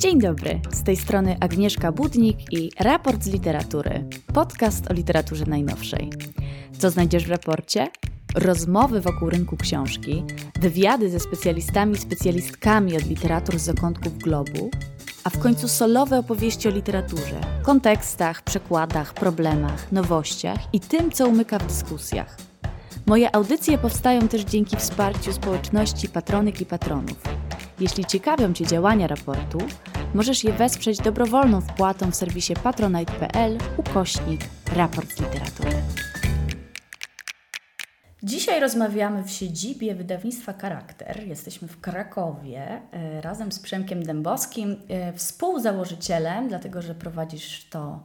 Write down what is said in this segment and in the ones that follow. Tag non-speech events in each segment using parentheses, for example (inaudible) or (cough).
Dzień dobry, z tej strony Agnieszka Budnik i Raport z Literatury, podcast o literaturze najnowszej. Co znajdziesz w raporcie? Rozmowy wokół rynku książki, wywiady ze specjalistami i specjalistkami od literatur z zakątków globu, a w końcu solowe opowieści o literaturze, kontekstach, przekładach, problemach, nowościach i tym, co umyka w dyskusjach. Moje audycje powstają też dzięki wsparciu społeczności patronek i patronów. Jeśli ciekawią Cię działania raportu, możesz je wesprzeć dobrowolną wpłatą w serwisie patronite.pl ukośnik raport literatury. Dzisiaj rozmawiamy w siedzibie wydawnictwa Charakter. Jesteśmy w Krakowie e, razem z Przemkiem Dębowskim, e, współzałożycielem, dlatego że prowadzisz to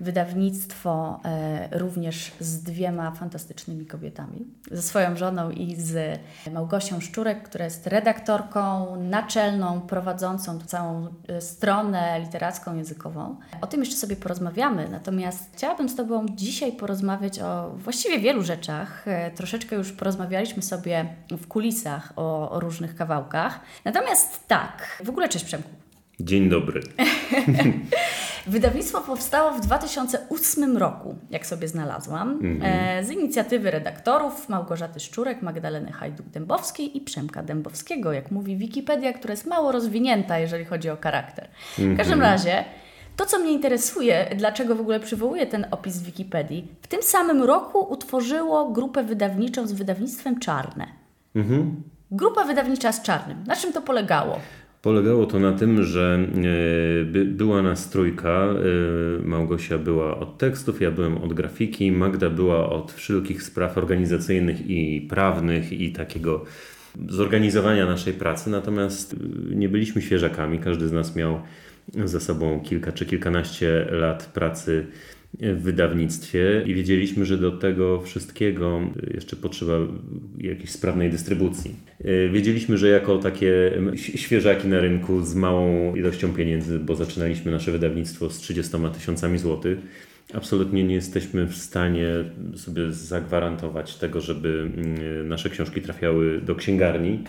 wydawnictwo e, również z dwiema fantastycznymi kobietami, ze swoją żoną i z Małgosią Szczurek, która jest redaktorką naczelną, prowadzącą całą e, stronę literacką, językową. O tym jeszcze sobie porozmawiamy, natomiast chciałabym z Tobą dzisiaj porozmawiać o właściwie wielu rzeczach. E, troszeczkę już porozmawialiśmy sobie w kulisach o, o różnych kawałkach. Natomiast tak, w ogóle cześć Przemku. Dzień dobry. (laughs) Wydawnictwo powstało w 2008 roku, jak sobie znalazłam, mm-hmm. z inicjatywy redaktorów Małgorzaty Szczurek, Magdaleny Hajduk-Dębowskiej i Przemka Dębowskiego, jak mówi Wikipedia, która jest mało rozwinięta, jeżeli chodzi o charakter. Mm-hmm. W każdym mhm. razie, to co mnie interesuje, dlaczego w ogóle przywołuję ten opis w Wikipedii, w tym samym roku utworzyło grupę wydawniczą z wydawnictwem Czarne. Mm-hmm. Grupa wydawnicza z Czarnym. Na czym to polegało? Polegało to na tym, że e, by, była nas trójka. E, Małgosia była od tekstów, ja byłem od grafiki, Magda była od wszelkich spraw organizacyjnych i prawnych i takiego zorganizowania naszej pracy. Natomiast e, nie byliśmy świeżakami. Każdy z nas miał za sobą kilka czy kilkanaście lat pracy w wydawnictwie i wiedzieliśmy, że do tego wszystkiego jeszcze potrzeba jakiejś sprawnej dystrybucji. Wiedzieliśmy, że jako takie świeżaki na rynku z małą ilością pieniędzy, bo zaczynaliśmy nasze wydawnictwo z 30 tysiącami złotych, absolutnie nie jesteśmy w stanie sobie zagwarantować tego, żeby mm, nasze książki trafiały do księgarni,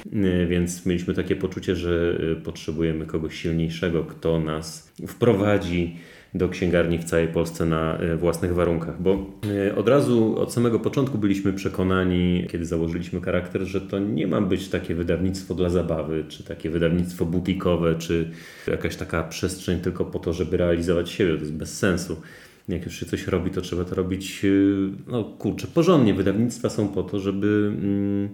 więc mieliśmy takie poczucie, że potrzebujemy kogoś silniejszego, kto nas wprowadzi do księgarni w całej Polsce na e, własnych warunkach, bo e, od razu od samego początku byliśmy przekonani, kiedy założyliśmy charakter, że to nie ma być takie wydawnictwo dla zabawy, czy takie wydawnictwo butikowe, czy jakaś taka przestrzeń tylko po to, żeby realizować siebie. To jest bez sensu jak już się coś robi, to trzeba to robić, e, no kurczę, porządnie. Wydawnictwa są po to, żeby mm,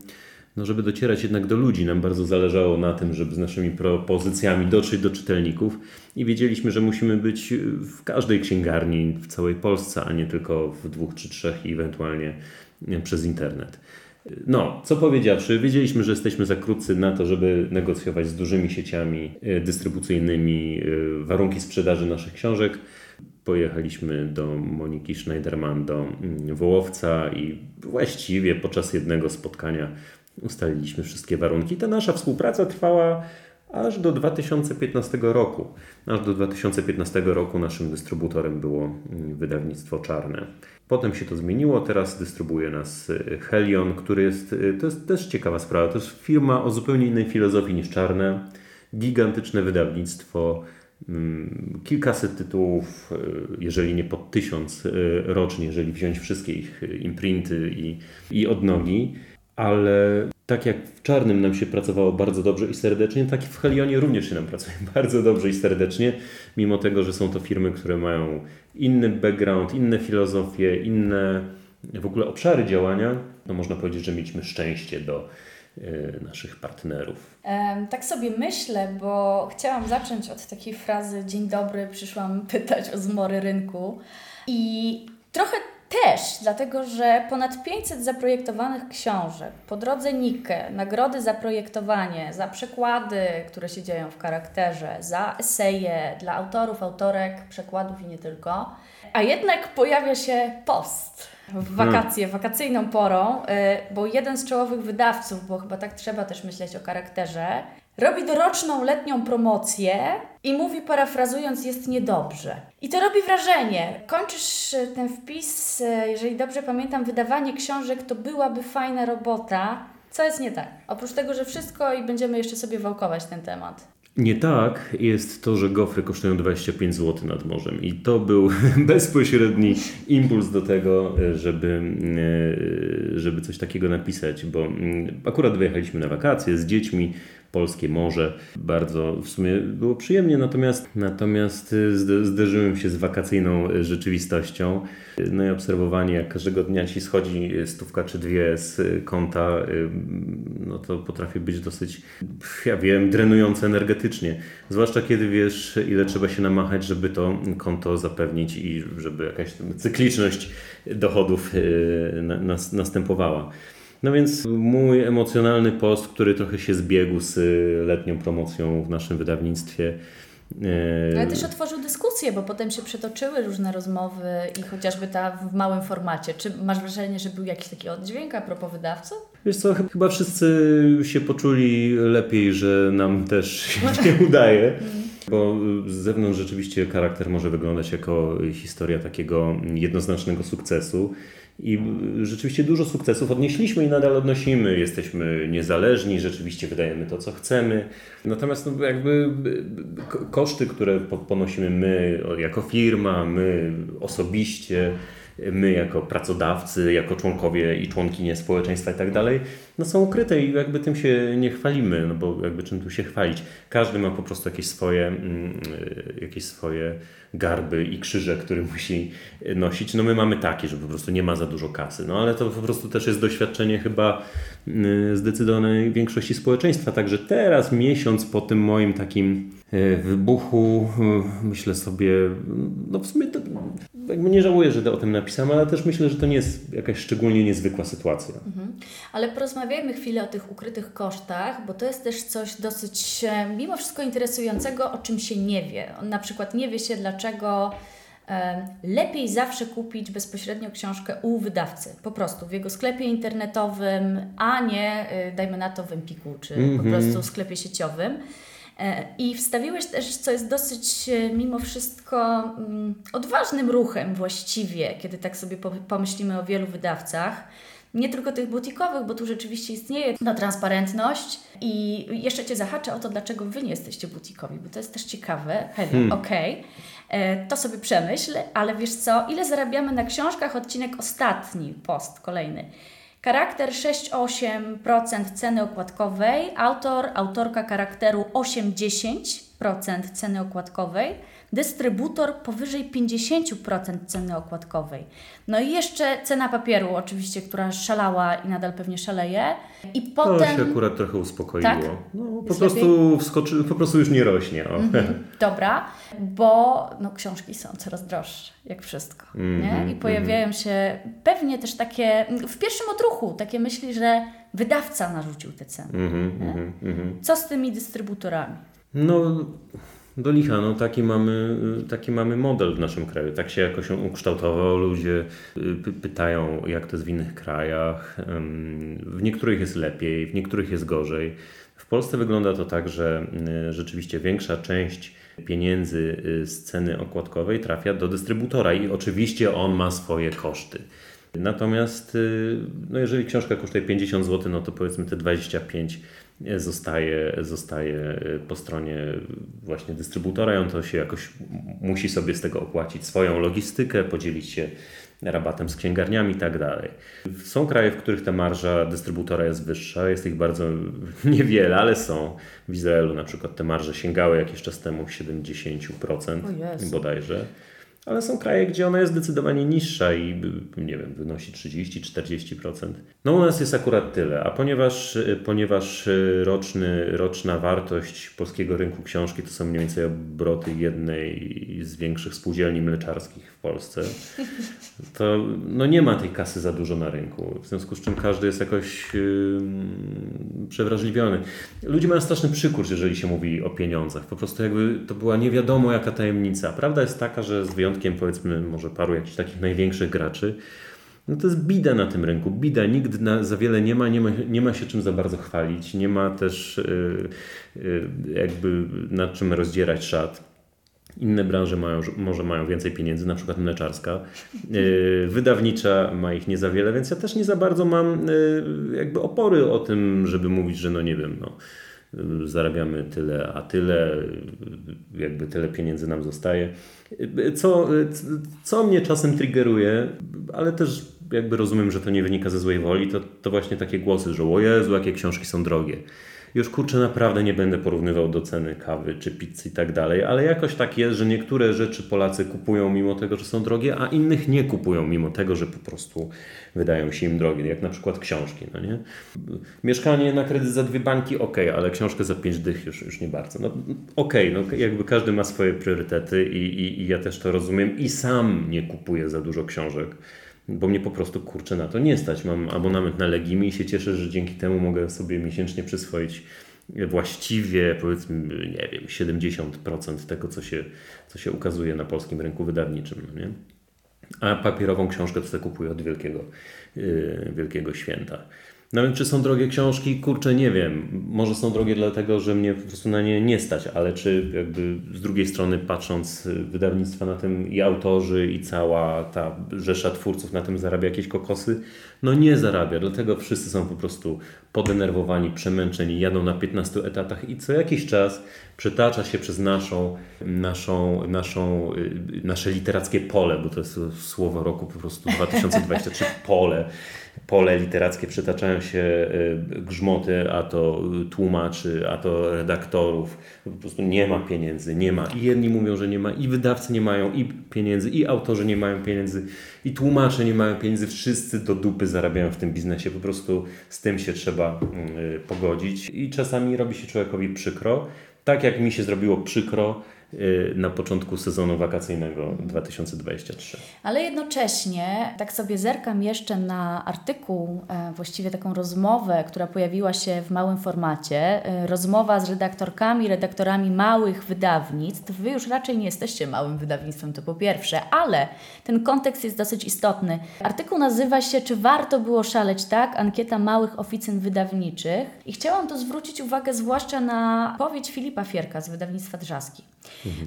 no żeby docierać jednak do ludzi. Nam bardzo zależało na tym, żeby z naszymi propozycjami dotrzeć do czytelników i wiedzieliśmy, że musimy być w każdej księgarni w całej Polsce, a nie tylko w dwóch czy trzech i ewentualnie przez internet. No, co powiedziawszy, wiedzieliśmy, że jesteśmy za krótcy na to, żeby negocjować z dużymi sieciami e, dystrybucyjnymi e, warunki sprzedaży naszych książek. Pojechaliśmy do Moniki Schneiderman, do mm, Wołowca i właściwie podczas jednego spotkania ustaliliśmy wszystkie warunki. Ta nasza współpraca trwała aż do 2015 roku. Aż do 2015 roku naszym dystrybutorem było mm, wydawnictwo Czarne. Potem się to zmieniło, teraz dystrybuuje nas y, Helion, który jest, y, to jest też ciekawa sprawa, to jest firma o zupełnie innej filozofii niż Czarne. Gigantyczne wydawnictwo, mm, kilkaset tytułów, y, jeżeli nie pod tysiąc rocznie, jeżeli wziąć wszystkie ich imprinty i, i odnogi ale tak jak w Czarnym nam się pracowało bardzo dobrze i serdecznie, tak w Helionie również się nam pracuje (laughs) bardzo dobrze i serdecznie, mimo tego, że są to firmy, które mają inny background, inne filozofie, inne w ogóle obszary działania, no można powiedzieć, że mieliśmy szczęście do y, naszych partnerów. Tak sobie myślę, bo chciałam zacząć od takiej frazy Dzień dobry, przyszłam pytać o zmory rynku i trochę też, dlatego że ponad 500 zaprojektowanych książek, po drodze Nikę, nagrody za projektowanie, za przekłady, które się dzieją w charakterze, za eseje dla autorów, autorek, przekładów i nie tylko. A jednak pojawia się post w wakacje, hmm. wakacyjną porą, y, bo jeden z czołowych wydawców, bo chyba tak trzeba też myśleć o charakterze, robi doroczną letnią promocję i mówi, parafrazując, jest niedobrze. I to robi wrażenie. Kończysz e, ten wpis, e, jeżeli dobrze pamiętam, wydawanie książek to byłaby fajna robota. Co jest nie tak? Oprócz tego, że wszystko i będziemy jeszcze sobie wałkować ten temat. nie tak jest to, że gofry kosztują 25 zł nad morzem. I to był (laughs) bezpośredni impuls do tego, żeby, e, żeby coś takiego napisać, bo akurat wyjechaliśmy na wakacje z dziećmi polskie morze. Bardzo w sumie było przyjemnie, natomiast, natomiast y, zderzyłem się z wakacyjną y, rzeczywistością. No i obserwowanie, jak każdego dnia ci schodzi stówka czy dwie z konta, y, no to potrafi być dosyć, ja wiem, drenujące energetycznie. Zwłaszcza kiedy wiesz, ile trzeba się namachać, żeby to konto zapewnić i żeby jakaś cykliczność dochodów następowała. No więc mój emocjonalny post, który trochę się zbiegł z y, letnią promocją w naszym wydawnictwie. Y, Ale też otworzył dyskusję, bo potem się przetoczyły różne rozmowy i chociażby ta w małym formacie. Czy masz wrażenie, że był jakiś taki oddźwięk a propos wydawców? Wiesz co, chyba wszyscy się poczuli lepiej, że nam też się (laughs) nie udaje. Bo z zewnątrz rzeczywiście charakter może wyglądać jako historia takiego jednoznacznego sukcesu. I rzeczywiście dużo sukcesów odnieśliśmy i nadal odnosimy. Jesteśmy niezależni, rzeczywiście wydajemy to, co chcemy. Natomiast no, jakby koszty, które ponosimy my jako firma, my osobiście, my jako pracodawcy, jako członkowie i członkinie społeczeństwa i tak dalej, no są ukryte i jakby tym się nie chwalimy, no bo jakby czym tu się chwalić. Każdy ma po prostu jakieś swoje, mm, jakieś swoje garby i krzyże, które (laughs) musi nosić. No my mamy takie, że po prostu nie ma za dużo kasy, no ale to po prostu też jest doświadczenie chyba mm, zdecydowanej większości społeczeństwa, także teraz miesiąc po tym moim takim e, wybuchu myślę sobie, no w sumie to jakby nie żałuję, że o tym napisałem, ale też myślę, że to nie jest jakaś szczególnie niezwykła sytuacja. Mhm. Ale porozmawiajmy chwilę o tych ukrytych kosztach, bo to jest też coś dosyć e, mimo wszystko interesującego, o czym się nie wie. Na przykład nie wie się, dlaczego e, lepiej zawsze kupić bezpośrednio książkę u wydawcy, po prostu w jego sklepie internetowym, a nie e, dajmy na to w Empiku czy mm -hmm. po mhm. prostu w sklepie sieciowym. I wstawiłeś też, co jest dosyć mimo wszystko mm, odważnym ruchem właściwie, kiedy tak sobie pomyślimy o wielu wydawcach nie tylko tych butikowych, bo tu rzeczywiście istnieje ta transparentność i jeszcze Cię zahaczę o to, dlaczego Wy nie jesteście butikowi, bo to jest też ciekawe. Heli, hmm. okej, okay. E, to sobie przemyśl, ale wiesz co, ile zarabiamy na książkach? Odcinek ostatni, post kolejny. Charakter 6-8% ceny okładkowej, autor, autorka charakteru 8-10% ceny okładkowej dystrybutor powyżej 50% ceny okładkowej. No i jeszcze cena papieru oczywiście, która szalała i nadal pewnie szaleje. I potem... To się akurat trochę uspokoiło. Tak? No, po, prostu wskoczy, po prostu już nie rośnie. Mm-hmm. (laughs) Dobra, bo no, książki są coraz droższe, jak wszystko. Nie? I mhm, pojawiają mm-hmm. się pewnie też takie, w pierwszym odruchu, takie myśli, że wydawca narzucił te ceny. Mhm, mhm, Co z tymi dystrybutorami? No do licha, no taki mamy, taki mamy model w naszym kraju. Tak się jakoś ukształtował. Ludzie y, pytają, jak to jest w innych krajach. W niektórych jest lepiej, w niektórych jest gorzej. W Polsce wygląda to tak, że y, rzeczywiście większa część pieniędzy y, z ceny okładkowej trafia do dystrybutora i oczywiście on ma swoje koszty. Natomiast no jeżeli książka kosztuje 50 zł, no to powiedzmy te 25 zostaje, zostaje po stronie właśnie dystrybutora i on to się jakoś musi sobie z tego opłacić swoją logistykę, podzielić się rabatem z księgarniami i tak dalej. Są kraje, w których ta marża dystrybutora jest wyższa, jest ich bardzo (laughs) niewiele, ale są. W Izraelu na przykład te marże sięgały jakiś czas temu 70% bodajże. Ale są kraje, gdzie ona jest zdecydowanie niższa i nie wiem, wynosi 30-40%. No u nas jest akurat tyle, a ponieważ, ponieważ roczny, roczna wartość polskiego rynku książki to są mniej więcej obroty jednej z większych spółdzielni mleczarskich Polsce, to no nie ma tej kasy za dużo na rynku, w związku z czym każdy jest jakoś yy, przewrażliwiony. Ludzie mają straszny przykurs, jeżeli się mówi o pieniądzach. Po prostu jakby to była nie wiadomo jaka tajemnica. Prawda jest taka, że z wyjątkiem powiedzmy może paru jakichś takich największych graczy, no to jest bida na tym rynku. Bida, nikt na, za wiele nie ma, nie ma, nie ma się czym za bardzo chwalić, nie ma też yy, yy, jakby nad czym rozdzierać szat. Inne branże mają, może mają więcej pieniędzy, na przykład mleczarska. Yy, wydawnicza ma ich nie za wiele, więc ja też nie za bardzo mam yy, jakby opory o tym, żeby mówić, że no nie wiem, no zarabiamy tyle, a tyle, jakby tyle pieniędzy nam zostaje. Co, co mnie czasem triggeruje, ale też jakby rozumiem, że to nie wynika ze złej woli, to, to właśnie takie głosy, że o Jezu, jakie książki są drogie już kurczę naprawdę nie będę porównywał do ceny kawy czy pizzy i tak dalej, ale jakoś tak jest, że niektóre rzeczy Polacy kupują mimo tego, że są drogie, a innych nie kupują mimo tego, że po prostu wydają się im drogie, jak na przykład książki, no nie? Mieszkanie na kredyt za dwie banki, ok, ale książkę za pięć dych już, już nie bardzo. No ok, no jakby każdy ma swoje priorytety i, i, i ja też to rozumiem i sam nie kupuję za dużo książek bo mnie po prostu kurczę na to nie stać. Mam abonament na Legimi i się cieszę, że dzięki temu mogę sobie miesięcznie przyswoić właściwie powiedzmy, nie wiem, 70% tego, co się, co się ukazuje na polskim rynku wydawniczym. No nie? A papierową książkę to kupuję od wielkiego, yy, wielkiego święta. No czy są drogie książki? Kurczę, nie wiem. Może są drogie dlatego, że mnie po prostu na nie nie stać, ale czy jakby z drugiej strony patrząc y, wydawnictwa na tym i autorzy i cała ta rzesza twórców na tym zarabia jakieś kokosy? No nie zarabia, dlatego wszyscy są po prostu podenerwowani, przemęczeni, jadą na 15 etatach i co jakiś czas przetacza się przez naszą, naszą, naszą, y, nasze literackie pole, bo to jest słowo roku po prostu (laughs) 2023, pole pole literackie przytaczają się y, grzmoty, a to tłumaczy, a to redaktorów. Po prostu nie ma pieniędzy, nie ma. I jedni mówią, że nie ma, i wydawcy nie mają i pieniędzy, i autorzy nie mają pieniędzy, i tłumacze nie mają pieniędzy. Wszyscy do dupy zarabiają w tym biznesie. Po prostu z tym się trzeba y, pogodzić i czasami robi się człowiekowi przykro. Tak jak mi się zrobiło przykro, na początku sezonu wakacyjnego 2023. Ale jednocześnie tak sobie zerkam jeszcze na artykuł, e, właściwie taką rozmowę, która pojawiła się w małym formacie. E, rozmowa z redaktorkami, redaktorami małych wydawnictw. Wy już raczej nie jesteście małym wydawnictwem, to po pierwsze, ale ten kontekst jest dosyć istotny. Artykuł nazywa się Czy warto było szaleć tak? Ankieta małych oficyn wydawniczych. I chciałam tu zwrócić uwagę zwłaszcza na powiedź Filipa Fierka z wydawnictwa Drzaski.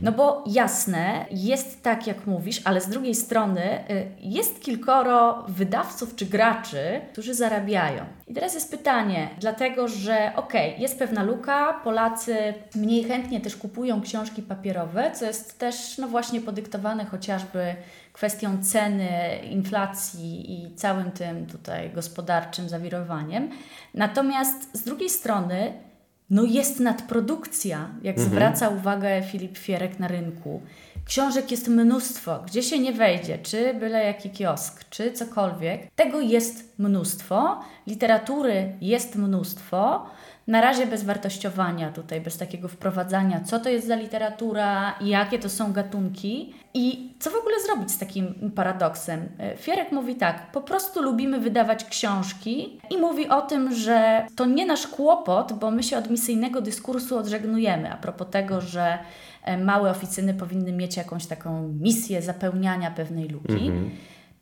No bo jasne, jest tak jak mówisz, ale z drugiej strony y, jest kilkoro wydawców czy graczy, którzy zarabiają. I teraz jest pytanie, dlatego że okej, okay, jest pewna luka, Polacy mniej chętnie też kupują książki papierowe, co jest też no właśnie podyktowane chociażby kwestią ceny, inflacji i całym tym tutaj gospodarczym zawirowaniem. Natomiast z drugiej strony no jest nadprodukcja, jak mhm. zwraca uwagę Filip Fierek na rynku. Książek jest mnóstwo, gdzie się nie wejdzie, czy byle jaki kiosk, czy cokolwiek. Tego jest mnóstwo, literatury jest mnóstwo. Na razie bez wartościowania tutaj, bez takiego wprowadzania, co to jest za literatura, jakie to są gatunki i co w ogóle zrobić z takim paradoksem. E, Fierek mówi tak, po prostu lubimy wydawać książki i mówi o tym, że to nie nasz kłopot, bo my się od misyjnego dyskursu odżegnujemy a propos tego, że e, małe oficyny powinny mieć jakąś taką misję zapełniania pewnej luki. Mhm.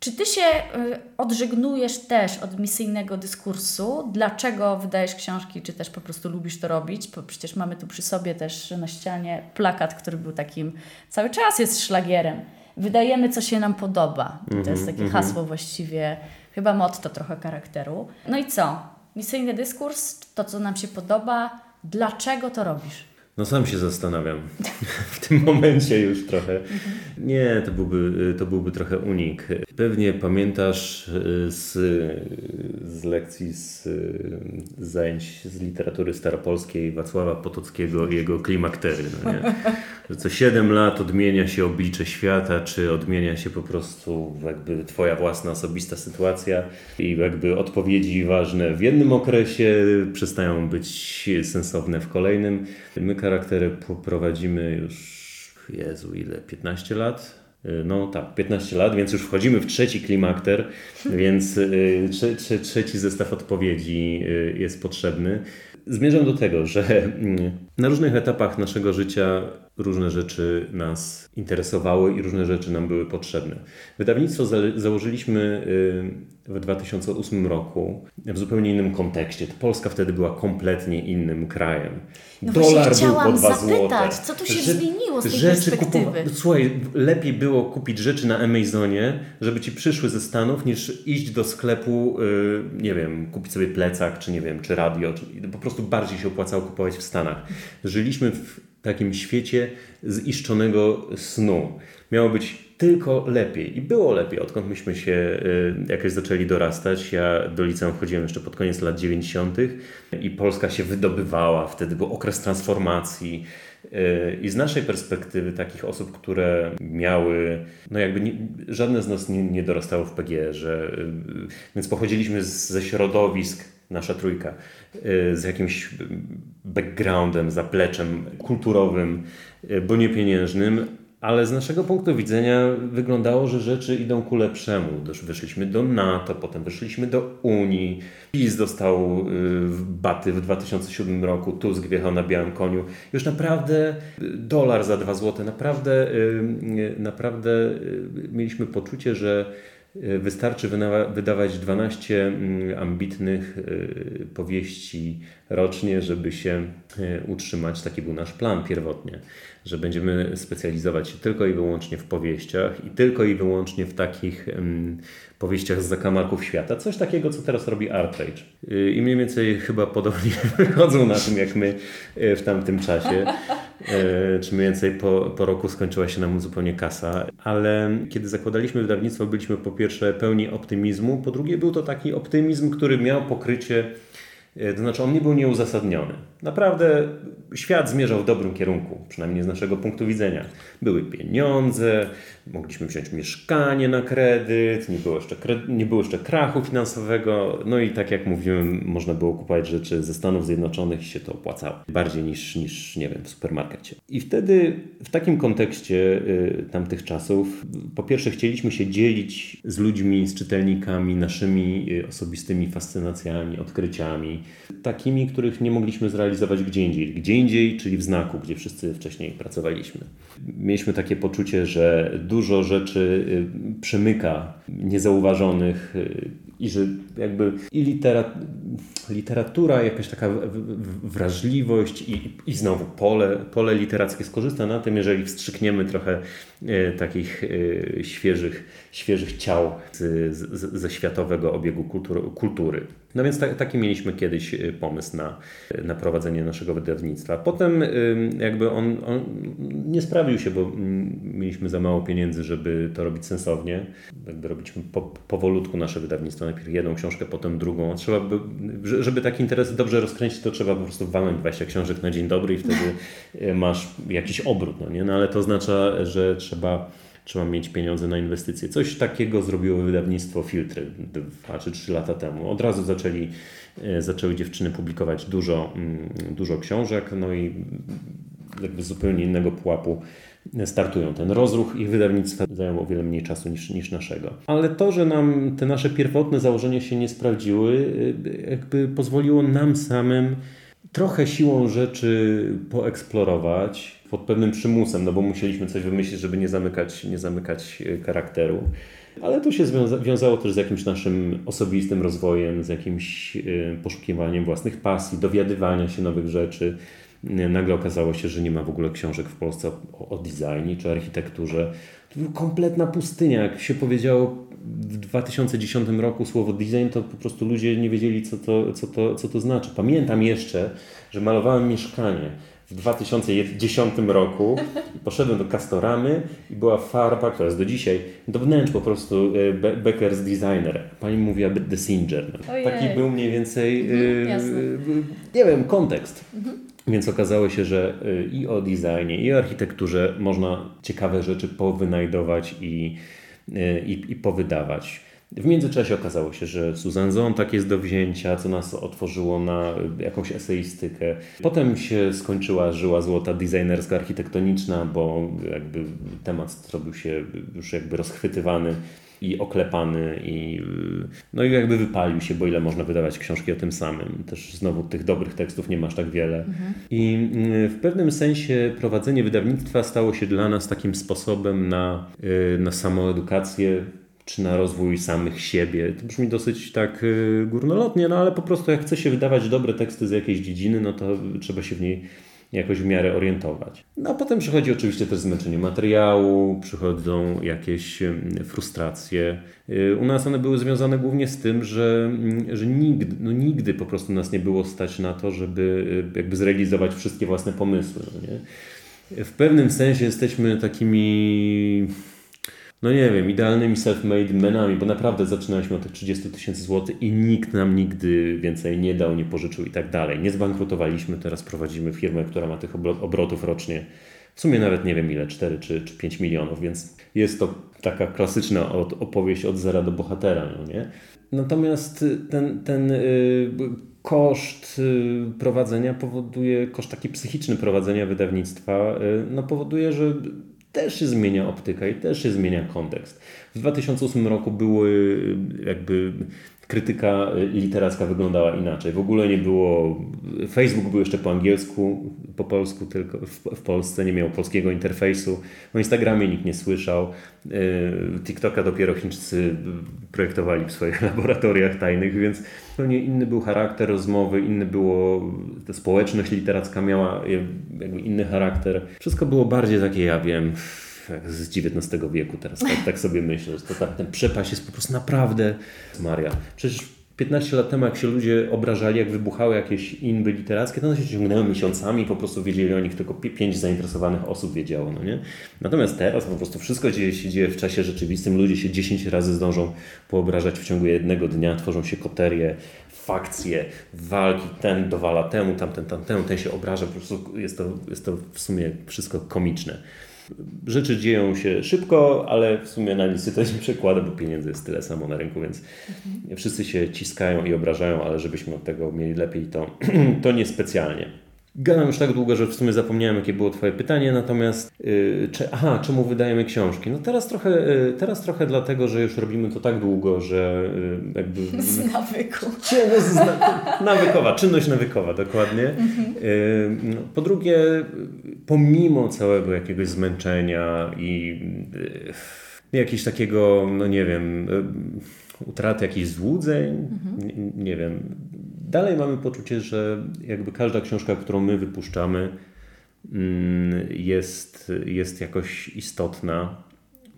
Czy ty się y, odżegnujesz też od misyjnego dyskursu? Dlaczego wydajesz książki, czy też po prostu lubisz to robić? Bo przecież mamy tu przy sobie też na ścianie plakat, który był takim, cały czas jest szlagierem. Wydajemy, co się nam podoba. Mm -hmm, to jest takie mm -hmm. hasło właściwie, chyba motto trochę charakteru. No i co? Misyjny dyskurs, to co nam się podoba, dlaczego to robisz? No sam się zastanawiam (laughs) w tym momencie już trochę. Nie, to byłby, to byłby trochę unik. Pewnie pamiętasz y, z, z lekcji, z, z zajęć z literatury staropolskiej Wacława Potockiego i jego klimaktery. No nie? Że co 7 lat odmienia się oblicze świata, czy odmienia się po prostu jakby twoja własna osobista sytuacja i jakby odpowiedzi ważne w jednym okresie przestają być sensowne w kolejnym. My charaktery prowadzimy już, Jezu, ile? 15 lat? Y, no tak, 15 lat, więc już wchodzimy w trzeci klimakter, (laughs) więc y, trze, trze, trzeci zestaw odpowiedzi y, jest potrzebny. Zmierzam do tego, że mm, na różnych etapach naszego życia różne rzeczy nas interesowały i różne rzeczy nam były potrzebne. Wydawnictwo za założyliśmy y, w 2008 roku w zupełnie innym kontekście. Polska wtedy była kompletnie innym krajem. No Dolar był po dwa zapytać, co tu się Że, zmieniło z tej rzeczy perspektywy? Słuchaj, lepiej było kupić rzeczy na Amazonie, żeby ci przyszły ze Stanów, niż iść do sklepu, y, nie wiem, kupić sobie plecak, czy nie wiem, czy radio. Czy, po prostu bardziej się opłacało kupować w Stanach. Żyliśmy w takim świecie ziszczonego snu. Miało być tylko lepiej. I było lepiej, odkąd myśmy się y, jakoś zaczęli dorastać. Ja do liceum chodziłem jeszcze pod koniec lat 90. i Polska się wydobywała. Wtedy był okres transformacji. Y, I z naszej perspektywy, takich osób, które miały, no jakby nie, żadne z nas nie, nie dorastało w PG, że, y, więc pochodziliśmy z, ze środowisk, nasza trójka, z jakimś backgroundem, zapleczem kulturowym, bo nie pieniężnym, ale z naszego punktu widzenia wyglądało, że rzeczy idą ku lepszemu. Wyszliśmy do NATO, potem wyszliśmy do Unii. PiS dostał y, baty w 2007 roku, Tusk wjechał na białym koniu. Już naprawdę y, dolar za 2 zł, naprawdę, y, naprawdę mieliśmy poczucie, że Wystarczy wydawać 12 mm, ambitnych powieści rocznie, żeby się utrzymać. Taki był nasz plan pierwotnie że będziemy specjalizować się tylko i wyłącznie w powieściach i tylko i wyłącznie w takich um, powieściach z zakamarków świata. Coś takiego, co teraz robi Artrage. Y, I mniej więcej chyba podobnie (laughs) wychodzą na tym, jak my y, w tamtym czasie. Y, czy mniej więcej po, po roku skończyła się nam zupełnie kasa. Ale kiedy zakładaliśmy wydawnictwo, byliśmy po pierwsze pełni optymizmu, po drugie był to taki optymizm, który miał pokrycie to znaczy, on nie był nieuzasadniony. Naprawdę świat zmierzał w dobrym kierunku, przynajmniej z naszego punktu widzenia. Były pieniądze, mogliśmy wziąć mieszkanie na kredyt, nie było, jeszcze, nie było jeszcze krachu finansowego, no i tak jak mówiłem, można było kupować rzeczy ze Stanów Zjednoczonych i się to opłacało. Bardziej niż, niż nie wiem, w supermarkecie. I wtedy w takim kontekście y, tamtych czasów, po pierwsze chcieliśmy się dzielić z ludźmi, z czytelnikami, naszymi y, osobistymi fascynacjami, odkryciami, takimi, których nie mogliśmy zrealizować gdzie indziej. Gdzie indziej, czyli w znaku, gdzie wszyscy wcześniej pracowaliśmy. Mieliśmy takie poczucie, że dużo rzeczy y, przemyka niezauważonych y, i że jakby i literatura, jakaś taka wrażliwość i, i znowu pole, pole literackie skorzysta na tym, jeżeli wstrzykniemy trochę y, takich świeżych, świeżych ciał z, z, ze światowego obiegu kultury. kultury. No więc ta, taki mieliśmy kiedyś y, pomysł na, na prowadzenie naszego wydawnictwa. Potem jakby on, on nie sprawił się, bo mm, mieliśmy za mało pieniędzy, żeby to robić sensownie. Jakby robiliśmy po, powolutku nasze wydawnictwo. Najpierw jedną książkę, potem drugą. Trzeba by, żeby taki interes dobrze rozkręcić, to trzeba po prostu walnąć 20 książek na dzień dobry i wtedy y, masz jakiś obrót. No, nie? no ale to oznacza, że trzeba trzeba mieć pieniądze na inwestycje. Coś takiego zrobiło wydawnictwo Filtry dwa czy trzy lata temu. Od razu zaczęli, e, zaczęły dziewczyny publikować dużo, mm, dużo książek, no i jakby zupełnie innego pułapu startują. Ten rozruch ich wydawnictwa zajął o wiele mniej czasu niż, niż naszego. Ale to, że nam te nasze pierwotne założenia się nie sprawdziły, e, jakby pozwoliło nam samym trochę siłą rzeczy poeksplorować pod pewnym przymusem, no bo musieliśmy coś wymyślić, żeby nie zamykać, nie zamykać e, charakteru. Ale to się wiązało też z jakimś naszym osobistym rozwojem, z jakimś y, poszukiwaniem własnych pasji, dowiadywania się nowych rzeczy. Nagle okazało się, że nie ma w ogóle książek w Polsce o, o designie czy architekturze. To była kompletna pustynia. Jak się powiedziało w 2010 roku słowo design, to po prostu ludzie nie wiedzieli, co to, co to, co to znaczy. Pamiętam jeszcze, że malowałem mieszkanie w 2010 roku i poszedłem do Castoramy i była farba, która jest do dzisiaj, do wnętrz po prostu e, Be Becker's Designer. Pani mówiła The Singer. Taki był mniej więcej, mhm, nie wiem, kontekst. Mhm. Więc okazało się, że i o designie, i o architekturze można ciekawe rzeczy powynajdować i, i, i powydawać. W międzyczasie okazało się, że Susan Zontag jest do wzięcia, co nas otworzyło na jakąś eseistykę. Potem się skończyła żyła złota designerska, architektoniczna, bo jakby temat zrobił się już jakby rozchwytywany i oklepany i no i jakby wypalił się, bo ile można wydawać książki o tym samym. Też znowu tych dobrych tekstów nie masz tak wiele. Mhm. I w pewnym sensie prowadzenie wydawnictwa stało się dla nas takim sposobem na, na samoedukację czy na rozwój samych siebie. To brzmi dosyć tak y, górnolotnie, no ale po prostu jak chce się wydawać dobre teksty z jakiejś dziedziny, no to trzeba się w niej jakoś w miarę orientować. No a potem przychodzi oczywiście też zmęczenie materiału, przychodzą jakieś frustracje. Y, u nas one były związane głównie z tym, że, mm, że nigdy, no nigdy po prostu nas nie było stać na to, żeby y, jakby zrealizować wszystkie własne pomysły. No nie? W pewnym sensie jesteśmy takimi no nie wiem, idealnymi self-made menami, bo naprawdę zaczynaliśmy od tych 30 tysięcy złotych i nikt nam nigdy więcej nie dał, nie pożyczył i tak dalej. Nie zbankrutowaliśmy, teraz prowadzimy firmę, która ma tych obrotów rocznie w sumie nawet nie wiem ile, 4 czy, czy 5 milionów, więc jest to taka klasyczna opowieść od zera do bohatera, no nie? Natomiast ten, ten y, koszt y, prowadzenia powoduje, koszt taki psychiczny prowadzenia wydawnictwa, y, no powoduje, że też się zmienia optyka i też się zmienia kontekst. W 2008 roku były jakby krytyka literacka wyglądała inaczej. W ogóle nie było. Facebook był jeszcze po angielsku, po polsku tylko w, w Polsce, nie miał polskiego interfejsu. O Instagramie nikt nie słyszał. E, TikToka dopiero Chińczycy projektowali w swoich (laughs) laboratoriach tajnych, więc zupełnie inny był charakter rozmowy, inny było. Ta społeczność literacka miała inny charakter. Wszystko było bardziej takie, ja wiem z XIX wieku teraz, tak, tak sobie myślę, że to, tak, ten przepaść jest po prostu naprawdę Maria. Przecież 15 lat temu, jak się ludzie obrażali, jak wybuchały jakieś inby literackie, to one się ciągnęły miesiącami, po prostu wiedzieli o nich tylko pięć zainteresowanych osób wiedziało, no nie? Natomiast teraz po prostu wszystko dzieje się dzieje w czasie rzeczywistym, ludzie się 10 razy zdążą poobrażać w ciągu jednego dnia, tworzą się koterie, fakcje, walki, ten dowala temu, tamten, tamtemu, ten się obraża, po prostu jest to, jest to w sumie wszystko komiczne. Rzeczy dzieją się szybko, ale w sumie na nic to nie przekłada, bo pieniędzy jest tyle samo na rynku, więc mhm. wszyscy się ciskają i obrażają, ale żebyśmy od tego mieli lepiej, to, (clears throat) to niespecjalnie. Gadam już tak długo, że w sumie zapomniałem, jakie było Twoje pytanie, natomiast yy, czy, aha, czemu wydajemy książki? No teraz trochę, yy, teraz trochę dlatego, że już robimy to tak długo, że yy, jakby... (laughs) Z nawyku. Z nawykowa, czynność nawykowa, dokładnie. Mhm. No, po drugie, pomimo całego jakiegoś zmęczenia i y, jakiegoś takiego, no nie wiem, y, utraty jakichś złudzeń, mhm. nie, nie wiem, dalej mamy poczucie, że jakby każda książka, którą my wypuszczamy, mm, jest, jest jakoś istotna,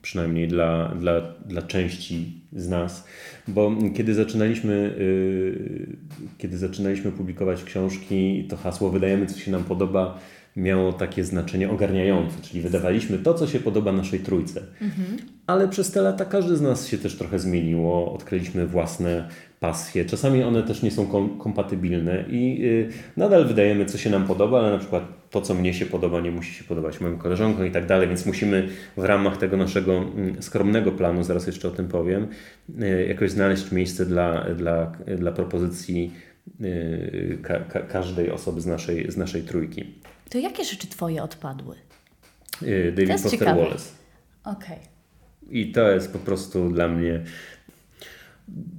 przynajmniej dla, dla, dla części z nas, bo kiedy zaczynaliśmy, y, kiedy zaczynaliśmy publikować książki, to hasło wydajemy, co się nam podoba, miało takie znaczenie ogarniające, czyli wydawaliśmy to, co się podoba naszej trójce. Mhm. Ale przez te lata każdy z nas się też trochę zmieniło, odkryliśmy własne pasje. Czasami one też nie są kom kompatybilne i yy, nadal wydajemy, co się nam podoba, ale na przykład to, co mnie się podoba, nie musi się podobać moim koleżankom i tak dalej, więc musimy w ramach tego naszego mm, skromnego planu, zaraz jeszcze o tym powiem, yy, jakoś znaleźć miejsce dla, dla, dla propozycji yy, ka ka każdej osoby z naszej, z naszej trójki. To jakie rzeczy Twoje odpadły? David Foster ciekawe. Wallace. Okej. Okay. I to jest po prostu dla mnie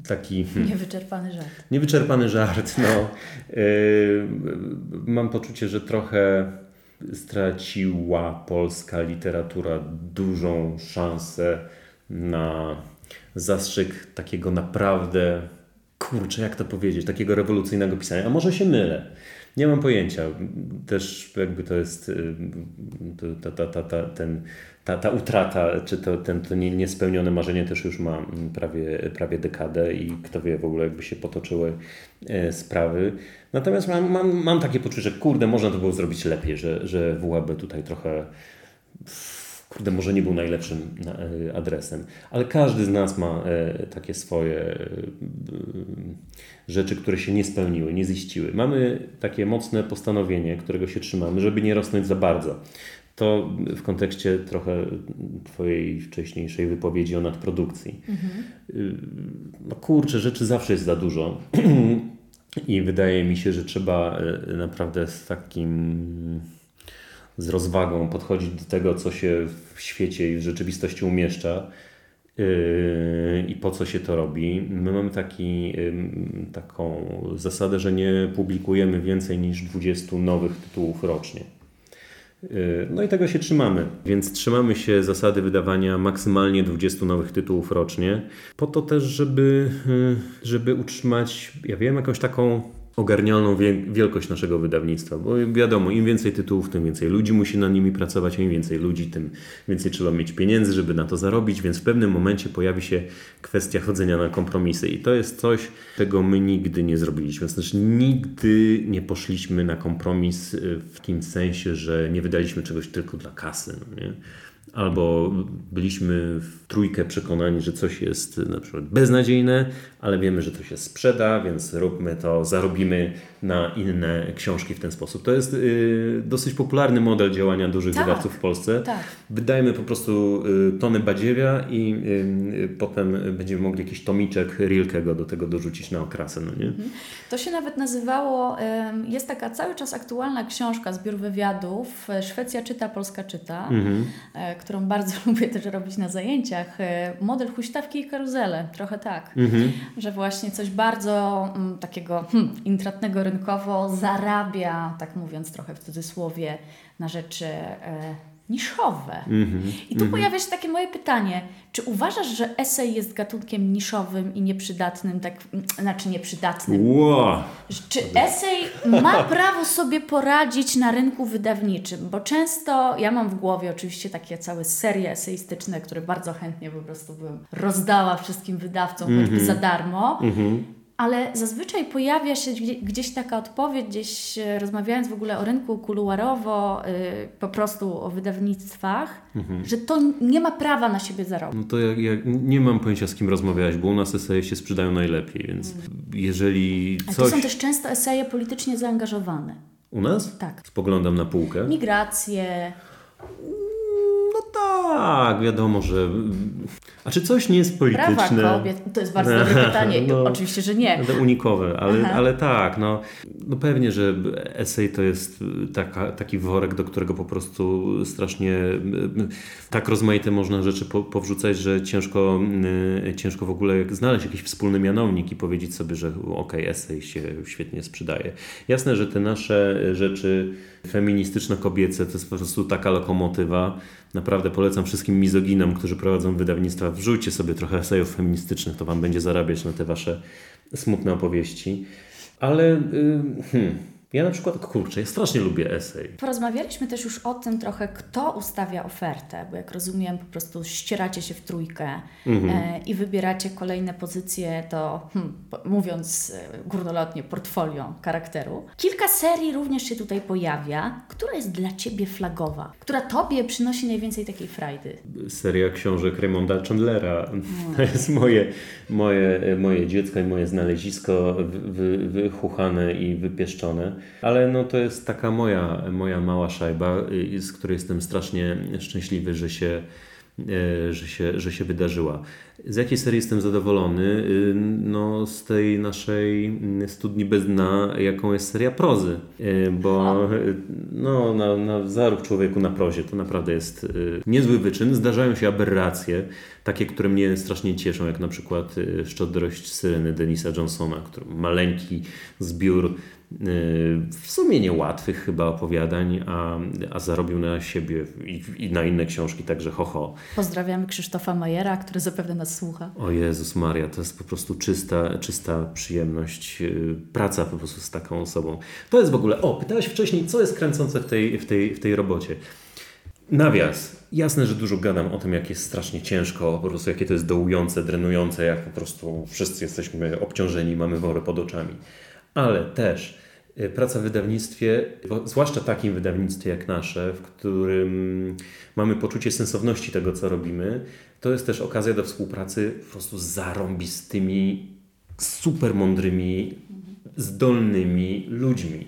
taki... Hmm, niewyczerpany żart. Niewyczerpany żart, no. Yy, (laughs) mam poczucie, że trochę straciła polska literatura dużą szansę na zastrzyk takiego naprawdę, kurczę, jak to powiedzieć, takiego rewolucyjnego pisania. A może się mylę. Nie mam pojęcia. Też jakby to jest y, ta, ta, ta, ta, ten, ta, ta utrata, czy to, ten, to niespełnione marzenie też już ma prawie, prawie dekadę i kto wie w ogóle jakby się potoczyły e, sprawy. Natomiast mam, mam, mam takie poczucie, że kurde, można to było zrobić lepiej, że, że WAB tutaj trochę kurde, może nie był najlepszym e, adresem, ale każdy z nas ma e, takie swoje e, rzeczy, które się nie spełniły, nie ziściły. Mamy takie mocne postanowienie, którego się trzymamy, żeby nie rosnąć za bardzo. To w kontekście trochę Twojej wcześniejszej wypowiedzi o nadprodukcji. Mhm. No kurczę, rzeczy zawsze jest za dużo. (clears throat) I wydaje mi się, że trzeba naprawdę z takim z rozwagą podchodzić do tego, co się w świecie i w rzeczywistości umieszcza Yy, i po co się to robi. My mamy taki, taką zasadę, że nie publikujemy więcej niż 20 nowych tytułów rocznie. Yy, no i tego się trzymamy, więc trzymamy się zasady wydawania maksymalnie 20 nowych tytułów rocznie, po to też, żeby, yy, żeby utrzymać, ja wiem, jakąś taką ogarnialną wielkość naszego wydawnictwa, bo wiadomo, im więcej tytułów, tym więcej ludzi musi na nimi pracować, im więcej ludzi, tym więcej trzeba mieć pieniędzy, żeby na to zarobić, więc w pewnym momencie pojawi się kwestia chodzenia na kompromisy i to jest coś, czego my nigdy nie zrobiliśmy. Znaczy nigdy nie poszliśmy na kompromis y, w takim sensie, że nie wydaliśmy czegoś tylko dla kasy. No nie? albo byliśmy w trójkę przekonani, że coś jest na przykład beznadziejne, ale wiemy, że to się sprzeda, więc róbmy to, zarobimy na inne książki w ten sposób. To jest y, dosyć popularny model działania dużych tak, wydawców w Polsce. Tak. Wydajemy po prostu y, tony badziewia i y, potem będziemy mogli jakiś tomiczek Rilkego do tego dorzucić na okrasę. No nie? Mhm. To się nawet nazywało, jest taka cały czas aktualna książka, zbiór wywiadów, Szwecja czyta, Polska czyta, mhm. E, którą bardzo (laughs) lubię też robić na zajęciach. E, model huśtawki i karuzele, trochę tak. Mhm. Że właśnie coś bardzo m, mm, takiego hmm, intratnego rynkowo zarabia, tak mówiąc trochę w cudzysłowie, na rzeczy e, niszowe. Mm -hmm, I tu mm -hmm. pojawia się takie moje pytanie, czy uważasz, że esej jest gatunkiem niszowym i nieprzydatnym, tak, znaczy nieprzydatnym? Wow. Czy esej ma (laughs) prawo sobie poradzić na rynku wydawniczym? Bo często, ja mam w głowie oczywiście takie całe serie eseistyczne, które bardzo chętnie po prostu bym rozdała wszystkim wydawcom, mm -hmm. choćby za darmo. Ale zazwyczaj pojawia się gdzieś taka odpowiedź, gdzieś e, rozmawiając w ogóle o rynku kuluarowo, y, po prostu o wydawnictwach, mhm. że to nie ma prawa na siebie zarobić. No to ja, ja, nie mam pojęcia z kim rozmawiałeś, bo u nas eseje się sprzedają najlepiej, więc mhm. jeżeli coś... Ale to są też często eseje politycznie zaangażowane. U nas? Tak. Spoglądam na półkę. Migracje. Tak, wiadomo, że. A czy coś nie jest polityczne? Prawa kobiet, to jest bardzo dobre (laughs) pytanie. No, Oczywiście, że nie. Unikowe, ale, ale tak, no, no pewnie, że esej to jest taka, taki worek, do którego po prostu strasznie tak rozmaite można rzeczy po, powrzucać, że ciężko, ciężko w ogóle znaleźć jakiś wspólny mianownik i powiedzieć sobie, że okej, okay, esej się świetnie sprzedaje. Jasne, że te nasze rzeczy feministyczno-kobiece to jest po prostu taka lokomotywa, Naprawdę polecam wszystkim mizoginom, którzy prowadzą wydawnictwa, wrzućcie sobie trochę esejów feministycznych, to Wam będzie zarabiać na te Wasze smutne opowieści. Ale... Yy, hmm. Ja na przykład, kurczę, ja strasznie lubię esej. Porozmawialiśmy też już o tym trochę, kto ustawia ofertę, bo jak rozumiem, po prostu ścieracie się w trójkę mhm. e, i wybieracie kolejne pozycje do, hmm, mówiąc e, górnolotnie, portfolio charakteru. Kilka serii również się tutaj pojawia. Która jest dla Ciebie flagowa? Która Tobie przynosi najwięcej takiej frajdy? Seria książek Raymonda Chandlera. Hmm. To jest moje, moje, moje dziecko i moje znalezisko wy, wychuchane i wypieszczone. Ale no to jest taka moja, moja mała szajba, y, z której jestem strasznie szczęśliwy, że się, y, że się, że się wydarzyła. Z jakiej serii jestem zadowolony? Y, no z tej naszej studni bez dna, jaką jest seria prozy, bo no, na, na zarób człowieku na prozie to naprawdę jest niezły wyczyn. Zdarzają się aberracje, takie, które mnie strasznie cieszą, jak na przykład Szczodrość Syreny Denisa Johnsona, który maleńki zbiór w sumie niełatwych chyba opowiadań, a, a zarobił na siebie i, i, na inne książki także ho, ho. Pozdrawiamy Krzysztofa Majera, który zapewne nas słucha. O Jezus Maria, to jest po prostu czysta, czysta przyjemność, y, praca po prostu z taką osobą. To jest w ogóle, o, pytałeś wcześniej, co jest kręcące w tej, w tej, w tej robocie. Nawias. Jasne, że dużo gadam o tym, jak jest strasznie ciężko, po prostu jakie to jest dołujące, drenujące, jak po prostu wszyscy jesteśmy obciążeni, mamy wory pod oczami ale też y, praca w wydawnictwie, zwłaszcza takim wydawnictwie jak nasze, w którym mamy poczucie sensowności tego, co robimy, to jest też okazja do współpracy po prostu z zarąbistymi, super mądrymi, zdolnymi ludźmi.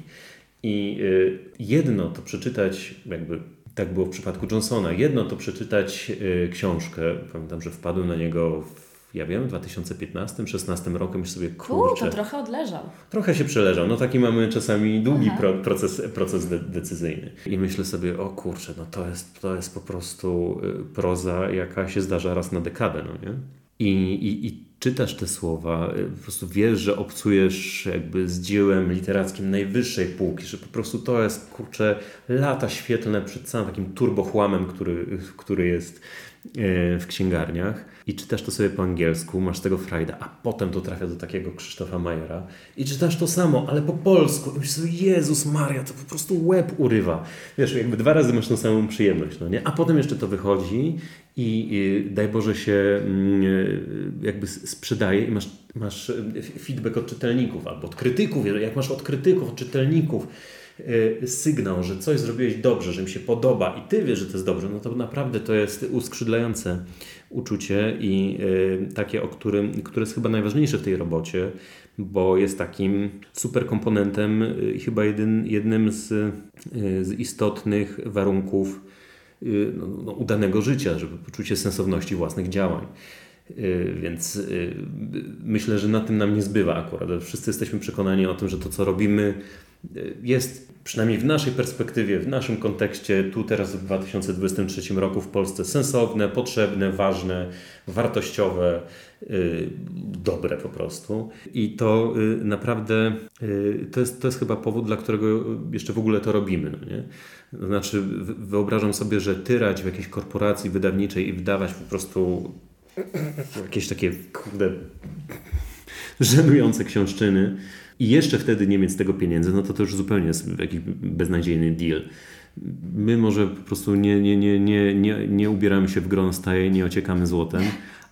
I y, jedno to przeczytać, jakby tak było w przypadku Johnsona, jedno to przeczytać y, książkę. Pamiętam, że wpadłem na niego w ja wiem, 2015-16 rokiem już sobie kurczę. U, to trochę odleżał. Trochę się przeleżał. No taki mamy czasami długi pro, proces, proces de, decyzyjny. I myślę sobie, o kurczę, no to jest, to jest po prostu y, proza, jaka się zdarza raz na dekadę, no nie? I, i, i czytasz te słowa, y, po prostu wiesz, że obcujesz jakby z dziełem literackim najwyższej półki, że po prostu to jest, kurczę, lata świetlne przed całym takim turbochłamem, który, który jest w księgarniach i czytasz to sobie po angielsku, masz tego frajda, a potem to trafia do takiego Krzysztofa Majera i czytasz to samo, ale po polsku. I myślisz sobie, Jezus Maria, to po prostu łeb urywa. Wiesz, jakby dwa razy masz tą samą przyjemność, no nie? A potem jeszcze to wychodzi i, i daj Boże się mm, e, jakby sprzedaje i masz, masz feedback od czytelników albo od krytyków. Jak masz od krytyków, od czytelników, Y, sygnał, że coś zrobiłeś dobrze, że mi się podoba i ty wiesz, że to jest dobrze, no to naprawdę to jest uskrzydlające uczucie i y, takie, o którym, które jest chyba najważniejsze w tej robocie, bo jest takim super komponentem y, i chyba jedyn, jednym z, z istotnych warunków no, no, udanego życia, żeby poczucie sensowności własnych działań. Więc myślę, że na tym nam nie zbywa akurat. Wszyscy jesteśmy przekonani o tym, że to, co robimy, jest przynajmniej w naszej perspektywie, w naszym kontekście, tu teraz w 2023 roku w Polsce sensowne, potrzebne, ważne, wartościowe, y, dobre po prostu. I to y, naprawdę y, to jest, to jest chyba powód, dla którego jeszcze w ogóle to robimy. No nie? Znaczy, wyobrażam sobie, że tyrać w jakiejś korporacji wydawniczej i wydawać po prostu jakieś takie kurde żenujące książczyny i jeszcze wtedy nie mieć z tego pieniędzy, no to to już zupełnie jest jakiś beznadziejny deal. My może po prostu nie, nie, nie, nie, nie, nie ubieramy się w gron staje, nie ociekamy złotem,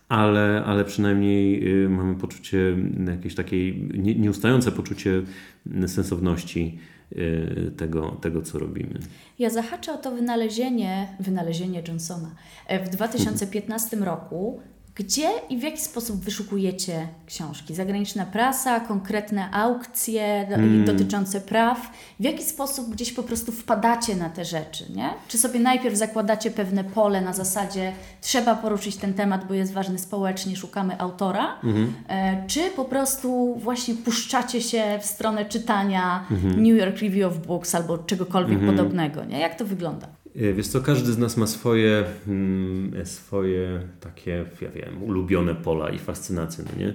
ale, ale przynajmniej y, mamy poczucie jakieś takiej nie, nieustające poczucie sensowności y, tego, tego, co robimy. Ja zahaczę o to wynalezienie, wynalezienie Johnsona. E, w 2015 roku gdzie i w jaki sposób wyszukujecie książki? Zagraniczna prasa, konkretne aukcje hmm. dotyczące praw? W jaki sposób gdzieś po prostu wpadacie na te rzeczy? Nie? Czy sobie najpierw zakładacie pewne pole na zasadzie trzeba poruszyć ten temat, bo jest ważny społecznie, szukamy autora? Hmm. czy po prostu właśnie puszczacie się w stronę czytania hmm. New York Review of Books albo czegokolwiek mhm. podobnego? Nie? Jak to wygląda? E, wiesz co, każdy z nas ma swoje, mm, swoje takie, ja wiem, ulubione pola i fascynacje, no nie?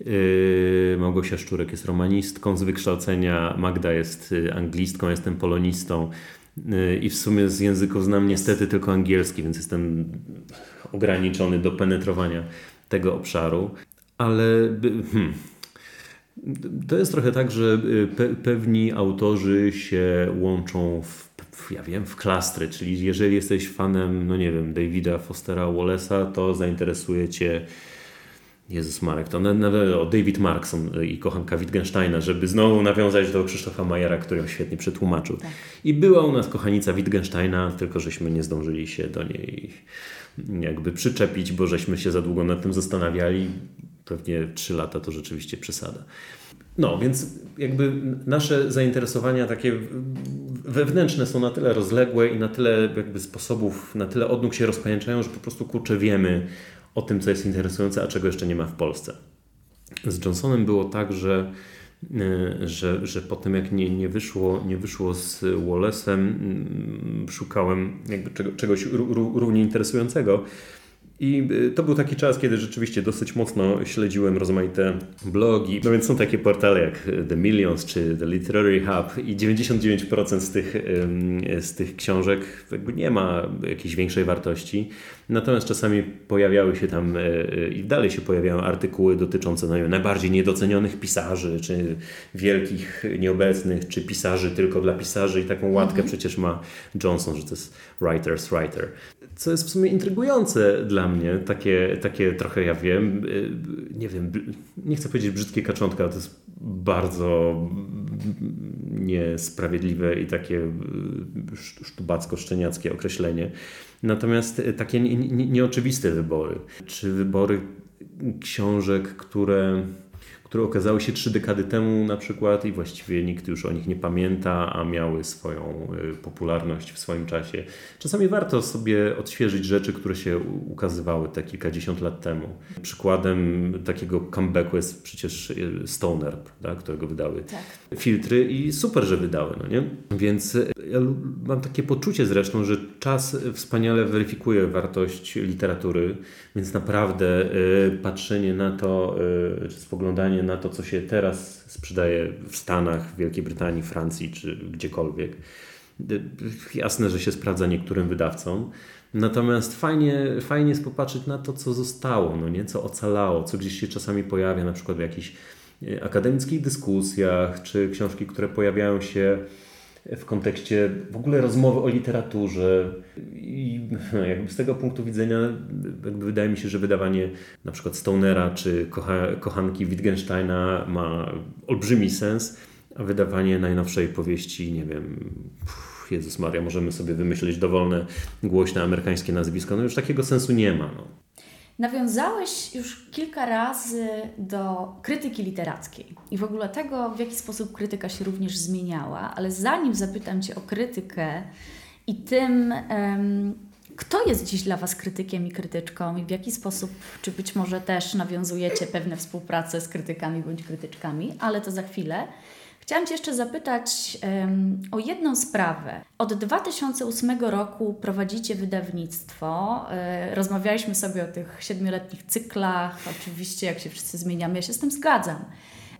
Yy, Małgosia Szczurek jest romanistką z wykształcenia, Magda jest anglistką, jestem polonistą i w sumie z języków znam niestety tylko angielski, więc jestem ograniczony do penetrowania tego obszaru, ale hmm, to jest trochę tak, że pe pewni autorzy się łączą w ja wiem, w klastry, czyli jeżeli jesteś fanem, no nie wiem, Davida Fostera Wallace'a, to zainteresuje Cię Jezus Marek, to na, na, o David Markson i kochanka Wittgensteina, żeby znowu nawiązać do Krzysztofa Majera, który ją świetnie przetłumaczył. Tak. I była u nas kochanica Wittgensteina, tylko żeśmy nie zdążyli się do niej jakby przyczepić, bo żeśmy się za długo nad tym zastanawiali. Pewnie trzy lata to rzeczywiście przesada. No, więc jakby nasze zainteresowania takie wewnętrzne są na tyle rozległe i na tyle jakby sposobów, na tyle odnóg się rozpajęczają, że po prostu kurczę wiemy o tym, co jest interesujące, a czego jeszcze nie ma w Polsce. Z Johnsonem było tak, że, e, że, że po tym jak nie, nie, wyszło, nie wyszło z Wallace'em, mm, szukałem jakby czegoś równie interesującego. I y, to był taki czas, kiedy rzeczywiście dosyć mocno śledziłem rozmaite blogi. No więc są takie portale jak The Millions czy The Literary Hub i 99% z tych, z tych książek jakby nie ma jakiejś większej wartości. Natomiast czasami pojawiały się tam e, i dalej się pojawiają artykuły dotyczące no, najbardziej niedocenionych pisarzy, czy wielkich nieobecnych, czy pisarzy tylko dla pisarzy i taką łatkę mhm. przecież ma Johnson, że to jest writer's writer co jest w sumie intrygujące dla mnie, takie, takie trochę, ja wiem, y, nie wiem, nie chcę powiedzieć brzydkie kaczątka, to jest bardzo niesprawiedliwe i takie y, sztubacko-szczeniackie określenie. Natomiast takie nieoczywiste wybory, czy wybory książek, które które okazały się trzy dekady temu na przykład i właściwie nikt już o nich nie pamięta, a miały swoją y, popularność w swoim czasie. Czasami warto sobie odświeżyć rzeczy, które się ukazywały te kilkadziesiąt lat temu. Przykładem takiego comebacku jest przecież y, Stoner, prawda, którego wydały tak. filtry i super, że wydały, no nie? Więc y, ja mam takie poczucie zresztą, że czas wspaniale weryfikuje wartość literatury, więc naprawdę patrzenie na to, czy spoglądanie na to, co się teraz sprzedaje w Stanach, w Wielkiej Brytanii, Francji czy gdziekolwiek. Jasne, że się sprawdza niektórym wydawcom. Natomiast fajnie, fajnie jest popatrzeć na to, co zostało, no nie? co ocalało, co gdzieś się czasami pojawia, na przykład w jakichś e, akademickich dyskusjach, czy książki, które pojawiają się w kontekście w ogóle rozmowy o literaturze. I jakby z tego punktu widzenia jakby wydaje mi się, że wydawanie na przykład Stonera czy kocha, kochanki Wittgensteina ma olbrzymi sens, a wydawanie najnowszej powieści, nie wiem, Jezus Maria, możemy sobie wymyślić dowolne, głośne amerykańskie nazwisko, no już takiego sensu nie ma. No. Nawiązałeś już kilka razy do krytyki literackiej i w ogóle tego, w jaki sposób krytyka się również zmieniała, ale zanim zapytam Cię o krytykę i tym, kto jest dziś dla Was krytykiem i krytyczką i w jaki sposób, czy być może też nawiązujecie pewne współpracę z krytykami bądź krytyczkami, ale to za chwilę. Chciałam Cię jeszcze zapytać um, o jedną sprawę. Od 2008 roku prowadzicie wydawnictwo. E, rozmawialiśmy sobie o tych siedmioletnich cyklach. Oczywiście, jak się wszyscy zmieniamy, ja się z tym zgadzam.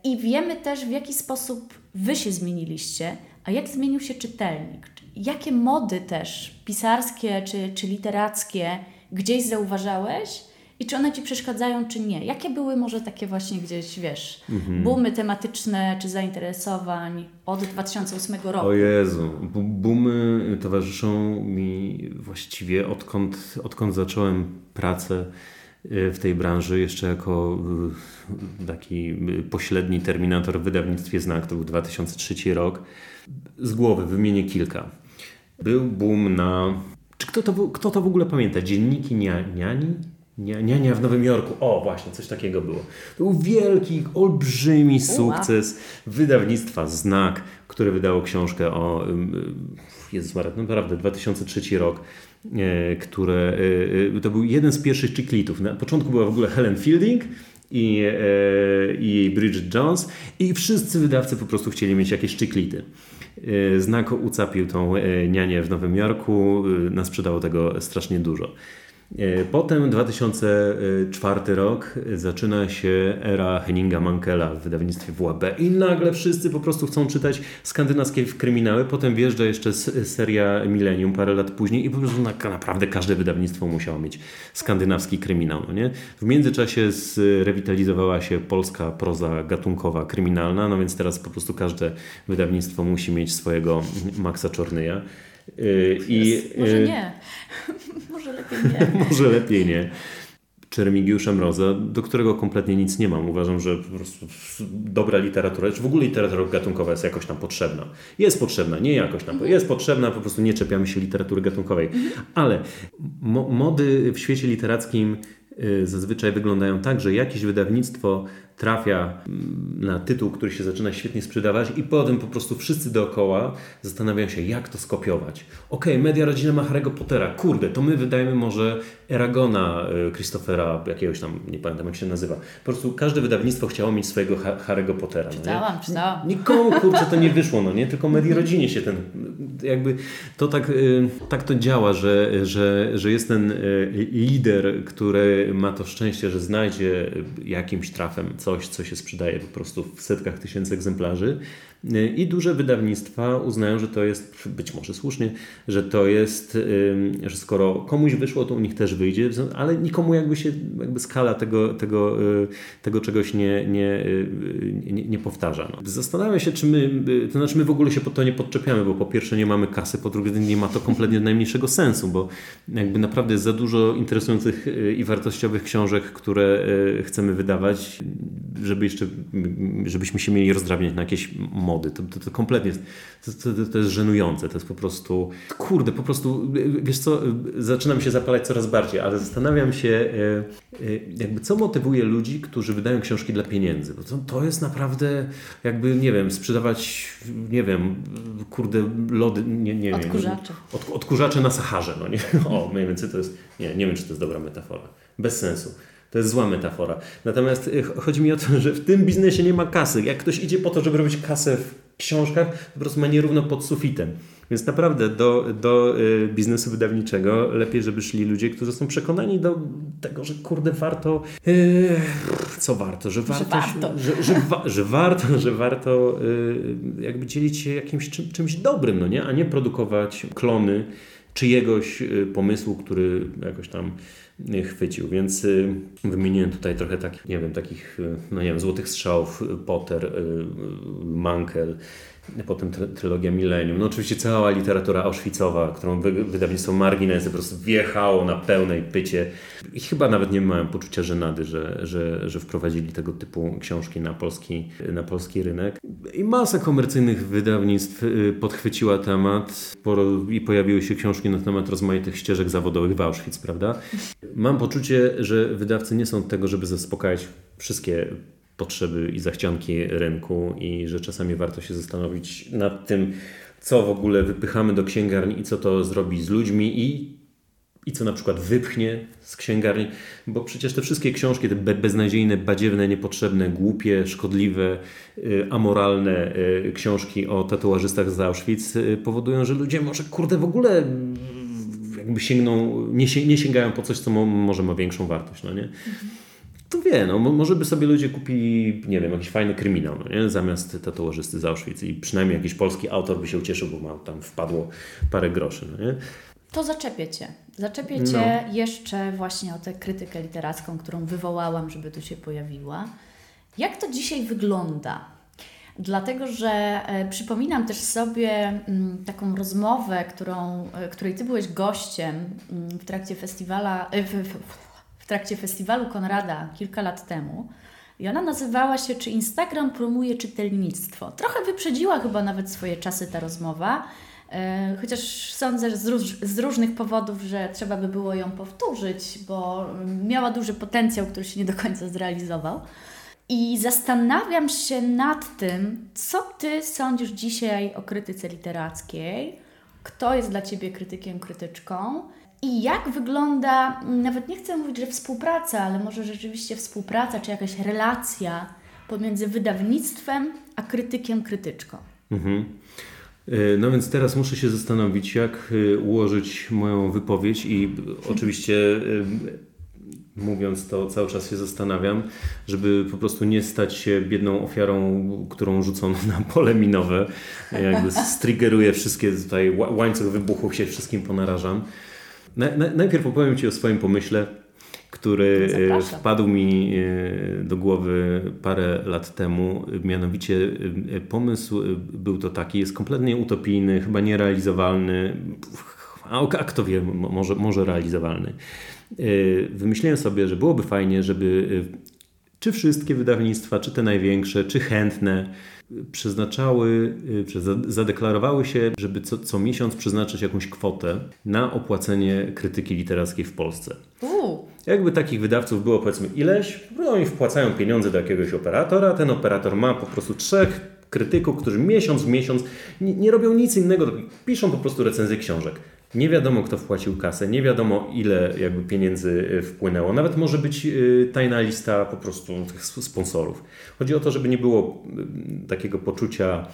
I wiemy też, w jaki sposób Wy się zmieniliście, a jak zmienił się czytelnik. Jakie mody też pisarskie czy, czy literackie gdzieś zauważałeś? I czy one Ci przeszkadzają, czy nie. Jakie były może takie właśnie gdzieś, wiesz, mhm. boomy tematyczne czy zainteresowań od 2008 roku? O Jezu, boomy towarzyszą mi właściwie odkąd, odkąd zacząłem pracę y, w tej branży, jeszcze jako y, taki y, pośredni terminator w wydawnictwie Znak, to był 2003 rok. Z głowy wymienię kilka. Był boom na... Czy kto to, kto to w ogóle pamięta? Dzienniki niani? Niania w Nowym Jorku. O, właśnie, coś takiego było. To był wielki, olbrzymi sukces wydawnictwa Znak, które wydało książkę o Jezus Maria, naprawdę 2003 rok, e, które e, to był jeden z pierwszych chiklitów. Na początku była w ogóle Helen Fielding i, e, i Bridget Jones i wszyscy wydawcy po prostu chcieli mieć jakieś chiklity. Znak ucapił tą nianię w Nowym Jorku, nasprzedało tego strasznie dużo. E, potem 2004 rok zaczyna się era Henninga Mankela w wydawnictwie WAB i nagle wszyscy po prostu chcą czytać skandynawskie kryminały. Potem wjeżdża jeszcze seria Millennium parę lat później i po prostu naprawdę każde wydawnictwo musiało mieć skandynawski kryminał. No nie? W międzyczasie zrewitalizowała się polska proza gatunkowa kryminalna, no więc teraz po prostu każde wydawnictwo musi mieć swojego Maxa Czornyja. Y, I, Może y, nie. (laughs) Może lepiej nie. (laughs) Może lepiej nie. Czy Remigiusza Mroza, do którego kompletnie nic nie mam. Uważam, że po prostu dobra literatura, czy w ogóle literatura gatunkowa jest jakoś tam potrzebna. Jest potrzebna, nie jakoś tam. Jest potrzebna, po prostu nie czepiamy się literatury gatunkowej. Ale mo mody w świecie literackim y, zazwyczaj wyglądają tak, że jakieś wydawnictwo trafia na tytuł, który się zaczyna świetnie sprzedawać i potem po prostu wszyscy dookoła zastanawiają się, jak to skopiować. Okej, okay, media rodzina ma Harry'ego Pottera, kurde, to my wydajemy może Eragona y, Christophera, jakiegoś tam, nie pamiętam jak się nazywa. Po prostu każde wydawnictwo chciało mieć swojego Harry'ego Pottera. Czytałam, no nie? czytałam. Nikomu, kurczę, to nie wyszło, no nie? Tylko medii rodzinie się ten, jakby to tak, y, tak to działa, że, że, że jest ten y, lider, który ma to szczęście, że znajdzie jakimś trafem coś, co się sprzedaje po prostu w setkach tysięcy egzemplarzy, i duże wydawnictwa uznają, że to jest, być może słusznie, że to jest, że skoro komuś wyszło, to u nich też wyjdzie, ale nikomu jakby się jakby skala tego, tego, y, tego czegoś nie, nie, y, nie, nie powtarza. No. Zastanawiam się, czy my, y, to znaczy my w ogóle się po to nie podczepiamy, bo po pierwsze nie mamy kasy, po drugie nie ma to kompletnie (laughs) najmniejszego sensu, bo jakby naprawdę jest za dużo interesujących i wartościowych książek, które chcemy wydawać. żeby jeszcze, żebyśmy się mieli rozdrabniać na jakieś mody. To, to, to kompletnie, to, to, to jest żenujące. To jest po prostu, kurde, po prostu, wiesz co, zaczynam się zapalać coraz bardziej, ale zastanawiam się, e, e, jakby co motywuje ludzi, którzy wydają książki dla pieniędzy. Bo to, to jest naprawdę, jakby, nie wiem, sprzedawać, nie wiem, kurde, lody, nie, nie odkurzacze. wiem. Od, odkurzacze na Saharze, no nie? (laughs) O, mniej więcej to jest, nie, nie wiem, czy to jest dobra metafora. Bez sensu. To jest zła metafora. Natomiast y, chodzi mi o to, że w tym biznesie nie ma kasy. Jak ktoś idzie po to, żeby robić kasę w książkach, to po prostu ma nierówno pod sufitem. Więc naprawdę do, do y, biznesu wydawniczego lepiej, żeby szli ludzie, którzy są przekonani do tego, że kurde warto. Yy, co warto? Że warto. Że warto, że, że, wa, że warto, że warto yy, jakby dzielić się jakimś czym, czymś dobrym, no nie? a nie produkować klony czyjegoś y, pomysłu, który jakoś tam y, chwycił. Więc y, wymieniłem tutaj trochę takich, nie wiem, takich, no nie wiem, złotych strzałów, Potter, Mankel, Potem trylogia Millennium. No oczywiście cała literatura auschwitzowa, którą wydawnictwo Margines po prostu wjechało na pełnej pycie. I chyba nawet nie mają poczucia żenady, że, że, że wprowadzili tego typu książki na polski, na polski rynek. I masa komercyjnych wydawnictw y, podchwyciła temat i pojawiły się książki na temat rozmaitych ścieżek zawodowych w Auschwitz, prawda? Mam poczucie, że wydawcy nie są tego, żeby zaspokajać wszystkie potrzeby i zachcianki rynku i że czasami warto się zastanowić nad tym, co w ogóle wypychamy do księgarni i co to zrobi z ludźmi i, i co na przykład wypchnie z księgarni, bo przecież te wszystkie książki, te beznadziejne, badziewne, niepotrzebne, głupie, szkodliwe, y, amoralne y, książki o tatuażystach z Auschwitz y, powodują, że ludzie może kurde w ogóle jakby sięgną, nie, sięgają po coś, co może ma większą wartość, no nie? Mhm to wie, no, może by sobie ludzie kupili, nie wiem, jakiś fajny kryminał, no, nie? zamiast tatuażysty z Auschwitz i przynajmniej jakiś polski autor by się ucieszył, bo ma tam wpadło parę groszy, no, nie? To zaczepię Cię. Zaczepię Cię no. jeszcze właśnie o tę krytykę literacką, którą wywołałam, żeby tu się pojawiła. Jak to dzisiaj wygląda? Dlatego, że e, przypominam też sobie mm, taką rozmowę, którą, e, której Ty byłeś gościem mm, w trakcie festiwala, e, w, w trakcie festiwalu Konrada kilka lat temu. I ona nazywała się Czy Instagram promuje czytelnictwo? Trochę wyprzedziła chyba nawet swoje czasy ta rozmowa, e, chociaż sądzę z, róż, z różnych powodów, że trzeba by było ją powtórzyć, bo miała duży potencjał, który się nie do końca zrealizował. I zastanawiam się nad tym, co Ty sądzisz dzisiaj o krytyce literackiej, kto jest dla Ciebie krytykiem, krytyczką i jak wygląda, nawet nie chcę mówić, że współpraca, ale może rzeczywiście współpraca, czy jakaś relacja pomiędzy wydawnictwem a krytykiem, krytyczką? Mhm. E, no więc teraz muszę się zastanowić, jak e, ułożyć moją wypowiedź i oczywiście e, mówiąc to cały czas się zastanawiam, żeby po prostu nie stać się biedną ofiarą, którą rzucą (laughs) na pole minowe. Jakby striggeruję wszystkie tutaj, łańcuch wybuchów się wszystkim ponarażam. Na, na, najpierw opowiem Ci o swoim pomyśle, który e, Zapraszam. wpadł mi e, do głowy parę lat temu. Mianowicie e, pomysł był to taki, jest kompletnie utopijny, chyba nierealizowalny, a, a kto wie, może, może realizowalny. Wymyśliłem sobie, że byłoby fajnie, żeby czy wszystkie wydawnictwa, czy te największe, czy chętne, przeznaczały, y, zadeklarowały się, żeby co, co miesiąc przeznaczyć jakąś kwotę na opłacenie krytyki literackiej w Polsce. Uu. Jakby takich wydawców było powiedzmy ileś, no oni wpłacają pieniądze do jakiegoś operatora, ten operator ma po prostu trzech krytyków, którzy miesiąc w miesiąc nie, nie robią nic innego, piszą po prostu recenzje książek. Nie wiadomo, kto wpłacił kasę, nie wiadomo, ile jakby pieniędzy y, wpłynęło. Nawet może być y, tajna lista po prostu tych sponsorów. Chodzi o to, żeby nie było takiego poczucia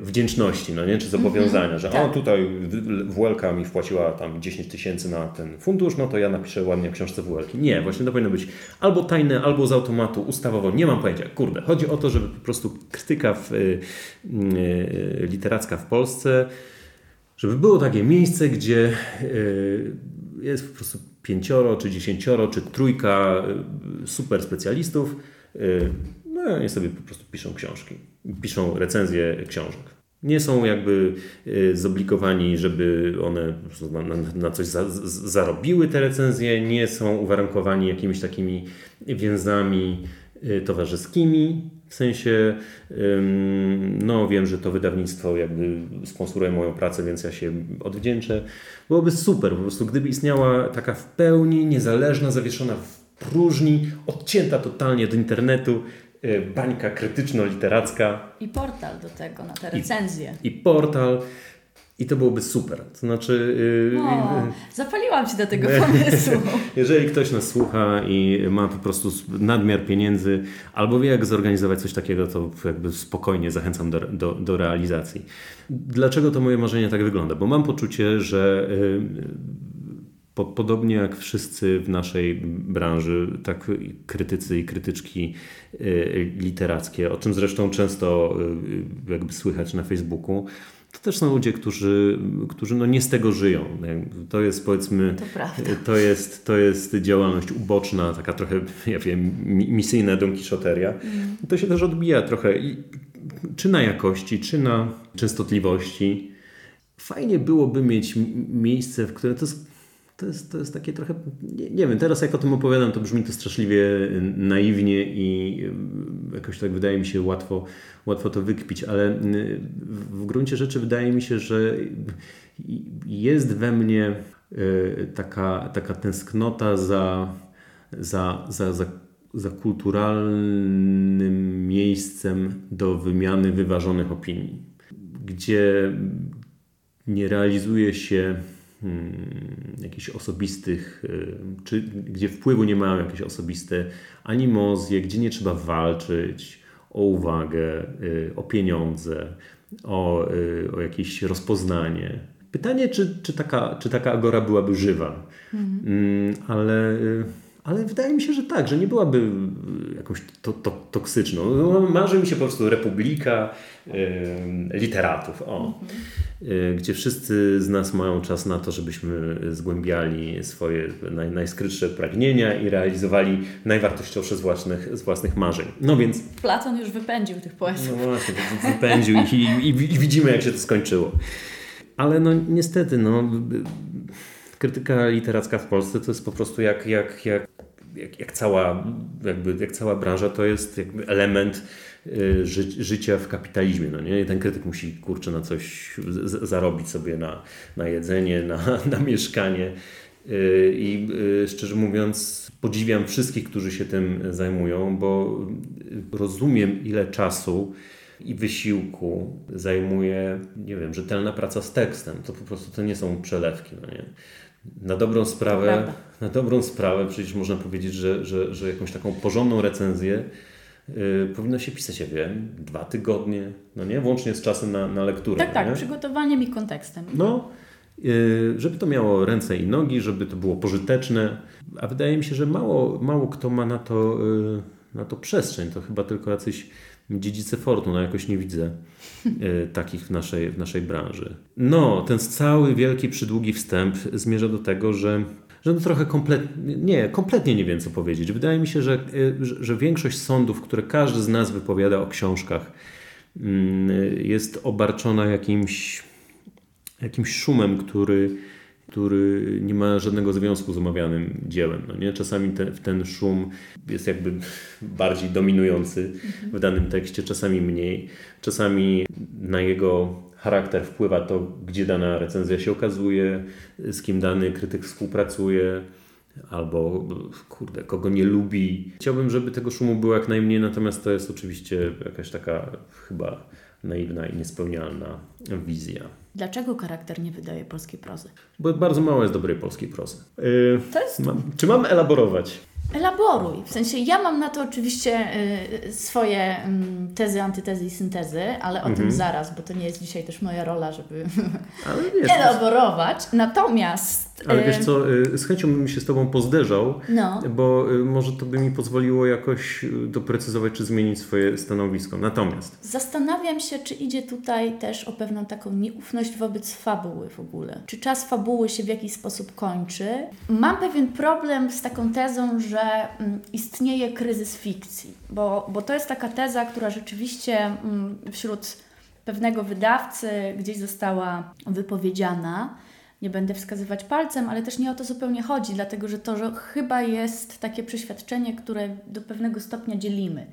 wdzięczności, no nie? czy zobowiązania, mm -hmm, że tak. o tutaj WLK mi wpłaciła tam 10 tysięcy na ten fundusz, no to ja napiszę ładnie w książce WLK. Nie, właśnie to powinno być albo tajne, albo z automatu, ustawowo, nie mam pojęcia. Kurde, chodzi o to, żeby po prostu krytyka w, literacka w Polsce żeby było takie miejsce, gdzie e, jest po prostu pięcioro, czy dziesięcioro, czy trójka e, super specjalistów. E, no i sobie po prostu piszą książki, piszą recenzje książek. Nie są jakby zobligowani, żeby one na, coś za, zarobiły te recenzje, nie są uwarunkowani jakimiś takimi więzami towarzyskimi, w sensie, no wiem, że to wydawnictwo jakby sponsoruje moją pracę, więc ja się odwdzięczę. Byłoby super, po prostu gdyby istniała taka w pełni niezależna, zawieszona w próżni, odcięta totalnie od internetu, y, bańka krytyczno-literacka. I portal do tego, na te recenzje. I, i portal. I to byłoby super. To znaczy. Yy, o, zapaliłam Ci do tego pomysłu. (laughs) Jeżeli ktoś nas słucha i ma po prostu nadmiar pieniędzy, albo wie, jak zorganizować coś takiego, to jakby spokojnie zachęcam do, do, do realizacji. Dlaczego to moje marzenie tak wygląda? Bo mam poczucie, że. Yy, po, podobnie jak wszyscy w naszej branży, tak krytycy i krytyczki literackie, o czym zresztą często jakby słychać na Facebooku, też są ludzie, którzy, którzy no nie z tego żyją. To jest powiedzmy, to, to, jest, to jest działalność uboczna, taka trochę, ja wiem, misyjna Don Quixoteria. Mm. To się też odbija trochę i, czy na jakości, czy na częstotliwości. Fajnie byłoby mieć miejsce, w którym to jest to jest, to jest takie trochę, nie, nie, wiem, teraz jak o tym opowiadam, to brzmi to straszliwie naiwnie i jakoś tak wydaje mi się łatwo, łatwo to wykpić, ale w gruncie rzeczy wydaje mi się, że jest we mnie taka, taka tęsknota za, za, za, za, za kulturalnym miejscem do wymiany wyważonych opinii, gdzie nie realizuje się jakichś osobistych, y, czy gdzie wpływu nie mają jakieś osobiste animozje, gdzie nie trzeba walczyć o uwagę, y, o pieniądze, o, y, o jakieś rozpoznanie. Pytanie, czy, czy, taka, czy taka agora byłaby żywa, mhm. ale ale wydaje mi się, że tak, że nie byłaby jakąś to, to, toksyczną. No, marzy mi się po prostu republika y, literatów, o, y, gdzie wszyscy z nas mają czas na to, żebyśmy zgłębiali swoje naj, najskrytsze pragnienia i realizowali najwartościowsze z własnych, z własnych marzeń. No więc... Platon już wypędził tych poetów. No właśnie, wypędził i, i, i widzimy, jak się to skończyło. Ale no niestety, no krytyka literacka w Polsce to jest po prostu jak, jak, jak, jak, jak, cała, jakby, jak cała branża, to jest element y, ży, życia w kapitalizmie. No nie? I ten krytyk musi kurczę na coś z, zarobić sobie na, na jedzenie, na, (laughs) na mieszkanie. Y, I y, szczerze mówiąc, podziwiam wszystkich, którzy się tym zajmują, bo rozumiem, ile czasu i wysiłku zajmuje, nie wiem, rzetelna praca z tekstem. To po prostu to nie są przelewki. No nie? Na dobrą sprawę, na dobrą sprawę przecież można powiedzieć, że, że, że jakąś taką porządną recenzję yy, powinno się pisać, ja wiem, dwa tygodnie, no nie? Włącznie z czasem na, na lekturę. Tak, tak, nie? przygotowaniem i kontekstem. No, yy, żeby to miało ręce i nogi, żeby to było pożyteczne, a wydaje mi się, że mało, mało kto ma na to, yy, na to przestrzeń. To chyba tylko jacyś dziedzice fortun, a jakoś nie widzę e, takich w naszej, w naszej branży. No, ten cały wielki, przydługi wstęp zmierza do tego, że że no trochę kompletnie, nie, kompletnie nie wiem co powiedzieć. Wydaje mi się, że, e, że, że większość sądów, które każdy z nas wypowiada o książkach, mm, jest obarczona jakimś, jakimś szumem, który który nie ma żadnego związku z omawianym dziełem. No nie? Czasami ten, ten szum jest jakby bardziej dominujący w danym tekście, czasami mniej. Czasami na jego charakter wpływa to, gdzie dana recenzja się okazuje, z kim dany krytyk współpracuje, albo kurde, kogo nie lubi. Chciałbym, żeby tego szumu było jak najmniej, natomiast to jest oczywiście jakaś taka chyba naiwna i niespełnialna wizja. Dlaczego charakter nie wydaje polskiej prozy? Bo bardzo mało jest dobrej polskiej prozy. Yy, jest... Mam, czy mam elaborować? Elaboruj. W sensie ja mam na to oczywiście y, swoje y, tezy, antytezy i syntezy, ale o tym mhm. zaraz, bo to nie jest dzisiaj też moja rola, żeby (laughs) elaborować. Natomiast. Ale wiesz y, co, y, z chęcią bym się z Tobą pozderzał, no. bo y, może to by mi pozwoliło jakoś doprecyzować czy zmienić swoje stanowisko. Natomiast. Zastanawiam się, czy idzie tutaj też o pewną taką nieufność wobec fabuły w ogóle. Czy czas fabuły się w jakiś sposób kończy? Mam pewien problem z taką tezą, że Mm, istnieje kryzys fikcji, bo, bo to jest taka teza, która rzeczywiście mm, wśród pewnego wydawcy gdzieś została wypowiedziana. Nie będę wskazywać palcem, ale też nie o to zupełnie chodzi, dlatego że to że chyba jest takie przeświadczenie, które do pewnego stopnia dzielimy.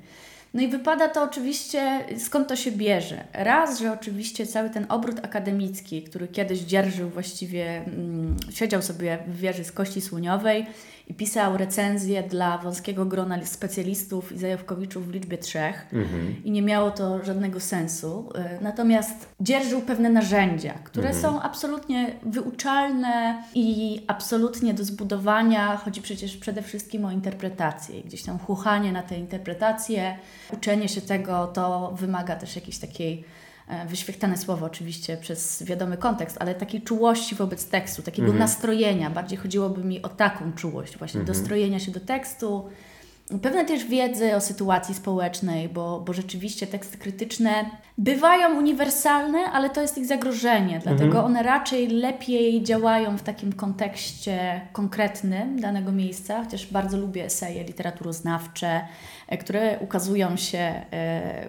No i wypada to oczywiście, skąd to się bierze? Raz, że oczywiście cały ten obrót akademicki, który kiedyś dzierżył właściwie, mm, siedział sobie w wieży z kości słoniowej i pisał recenzje dla wąskiego grona specjalistów i zajawkowiczów w liczbie trzech mhm. i nie miało to żadnego sensu. Y, natomiast dzierżył pewne narzędzia, które mhm. są absolutnie wyuczalne i absolutnie do zbudowania. Chodzi przecież przede wszystkim o interpretację. Gdzieś tam chuchanie na te interpretacje, uczenie się tego, to wymaga też jakiejś takiej E, wyświechtane słowo oczywiście przez wiadomy kontekst, ale takiej czułości wobec tekstu, takiego mhm. nastrojenia. Bardziej chodziłoby mi o taką czułość, właśnie mhm. dostrojenia się do tekstu, Pewne też wiedzy o sytuacji społecznej, bo, bo rzeczywiście teksty krytyczne bywają uniwersalne, ale to jest ich zagrożenie, dlatego mhm. one raczej lepiej działają w takim kontekście konkretnym danego miejsca, chociaż bardzo lubię eseje literaturoznawcze, e, które ukazują się e,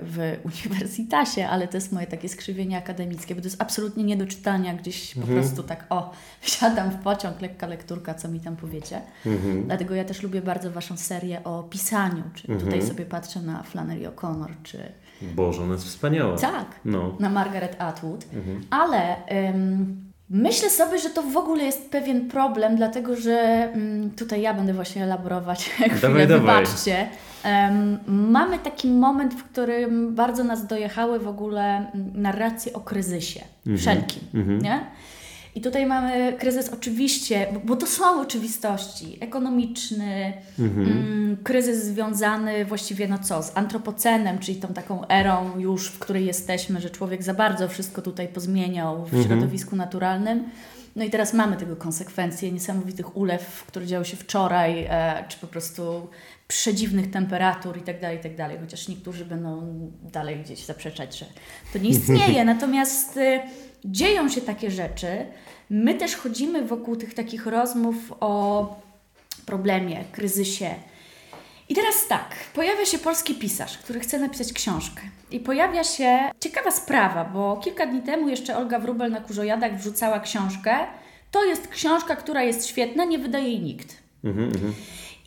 w (laughs) uniwersytasie, ale to jest moje takie skrzywienie akademickie, bo to jest absolutnie nie do czytania gdzieś mhm. po prostu tak, o, (laughs) wsiadam w pociąg, lekka lekturka, co mi tam powiecie. Mhm. Dlatego ja też lubię bardzo Waszą serię o pisaniu, czy mhm. tutaj sobie patrzę na Flannery O'Connor, czy... Boże, ona jest wspaniała. Tak, no. na Margaret Atwood, mhm. ale... Myślę sobie, że to w ogóle jest pewien problem, dlatego że um, tutaj ja będę właśnie elaborować (laughs) chwilę, dawaj, wybaczcie. Um, mamy taki moment, w którym bardzo nas dojechały w ogóle narracje o kryzysie, mhm. wszelkim, mhm. nie? I tutaj mamy kryzys oczywiście, bo, to są oczywistości, ekonomiczny, mhm. mm, kryzys związany właściwie no co, z antropocenem, czyli tą taką erą już, w której jesteśmy, że człowiek za bardzo wszystko tutaj pozmieniał w mhm. środowisku naturalnym. No i teraz mamy tego konsekwencje niesamowitych ulew, które działy się wczoraj, e, czy po prostu przedziwnych temperatur i tak dalej, i tak dalej. Chociaż niektórzy będą dalej gdzieś zaprzeczać, że to nie (laughs) istnieje. Natomiast... E, dzieją się takie rzeczy. My też chodzimy wokół tych takich rozmów o problemie, kryzysie. I teraz tak, pojawia się polski pisarz, który chce napisać książkę. I pojawia się ciekawa sprawa, bo kilka dni temu jeszcze Olga Wrubel na Kurzojadach wrzucała książkę. To jest książka, która jest świetna, nie wydaje jej nikt. Mhm, mhm.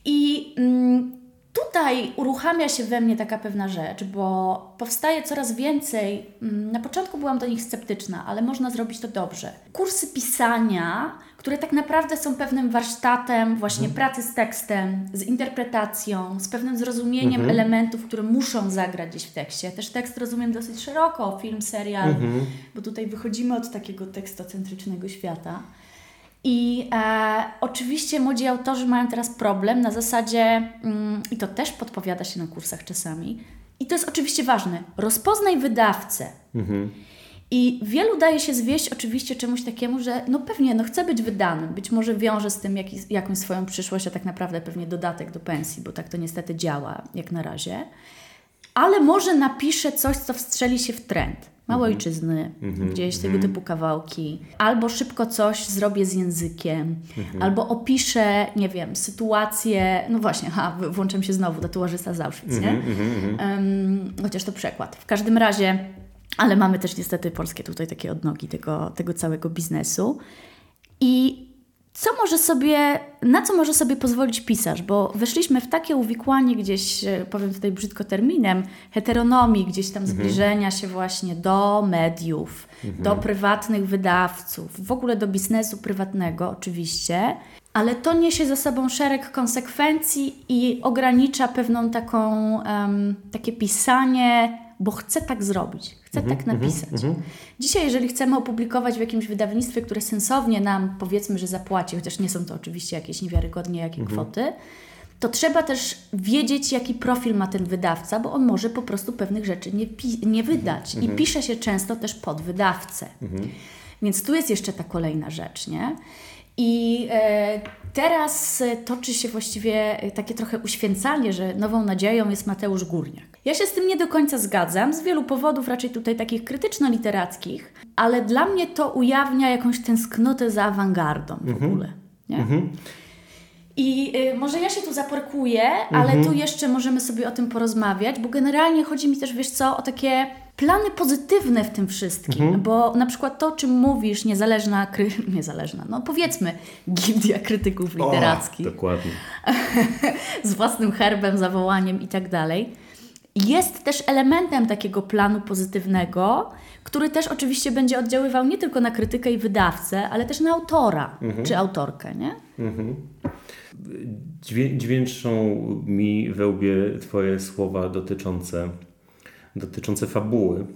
I mm, tutaj uruchamia się we mnie taka pewna rzecz, bo powstaje coraz więcej. Mm, na początku byłam do nich sceptyczna, ale można zrobić to dobrze. Kursy pisania, które tak naprawdę są pewnym warsztatem właśnie mhm. pracy z tekstem, z interpretacją, z pewnym zrozumieniem mhm. elementów, które muszą zagrać gdzieś w tekście. Też tekst rozumiem dosyć szeroko, film, serial, mhm. bo tutaj wychodzimy od takiego tekstocentrycznego świata. I e, oczywiście młodzi autorzy mają teraz problem na zasadzie, mm, i to też podpowiada się na kursach czasami, i to jest oczywiście ważne, rozpoznaj wydawcę. Mhm. I wielu daje się zwieść oczywiście czemuś takiemu, że no pewnie, no chcę być wydanym, być może wiąże z tym jakiś, jakąś swoją przyszłość, a tak naprawdę pewnie dodatek do pensji, bo tak to niestety działa jak na razie. Ale może napiszę coś, co wstrzeli się w trend. Małe mhm. ojczyzny, mhm. gdzieś tego mhm. typu kawałki. Albo szybko coś zrobię z językiem, albo opiszę, nie wiem, sytuację, no właśnie, ha, włączam się znowu, tatuażysta z Auschwitz, nie? Um, chociaż to przekład. W każdym razie, ale mamy też niestety polskie tutaj takie odnogi tego, tego całego biznesu. I co może sobie, na co może sobie pozwolić pisarz? Bo weszliśmy w takie uwikłanie gdzieś, e, powiem tutaj brzydko terminem, heteronomii, gdzieś tam mhm. zbliżenia się właśnie do mediów, mhm. do prywatnych wydawców, w ogóle do biznesu prywatnego oczywiście, ale to niesie za sobą szereg konsekwencji i ogranicza pewną taką, um, takie pisanie bo chcę tak zrobić, chcę mm -hmm, tak napisać. Mm -hmm. Dzisiaj, jeżeli chcemy opublikować w jakimś wydawnictwie, które sensownie nam powiedzmy, że zapłaci, chociaż nie są to oczywiście jakieś niewiarygodnie jakie mm -hmm. kwoty, to trzeba też wiedzieć, jaki profil ma ten wydawca, bo on może po prostu pewnych rzeczy nie, nie wydać. I mhm. pisze się często też pod wydawcę. Mhm. Więc tu jest jeszcze ta kolejna rzecz, nie? I e, teraz toczy się właściwie takie trochę uświęcanie, że nową nadzieją jest Mateusz Górniak. Ja się z tym nie do końca zgadzam, z wielu powodów, raczej tutaj takich krytyczno-literackich, ale dla mnie to ujawnia jakąś tęsknotę za awangardą w mhm. ogóle. Nie? Mhm. I y, może ja się tu zaparkuję, ale mhm. tu jeszcze możemy sobie o tym porozmawiać, bo generalnie chodzi mi też, wiesz co, o takie plany pozytywne w tym wszystkim, Mhm. bo na przykład to, o czym mówisz, niezależna, kry... (laughs) niezależna, no powiedzmy, gildia krytyków literackich, O, dokładnie. (laughs) z własnym herbem, zawołaniem i tak dalej, jest też elementem takiego planu pozytywnego, który też oczywiście będzie oddziaływał nie tylko na krytykę i wydawcę, ale też na autora czy autorkę, nie? Dźwię, dźwięczą mi we łbie Twoje słowa dotyczące, dotyczące fabuły.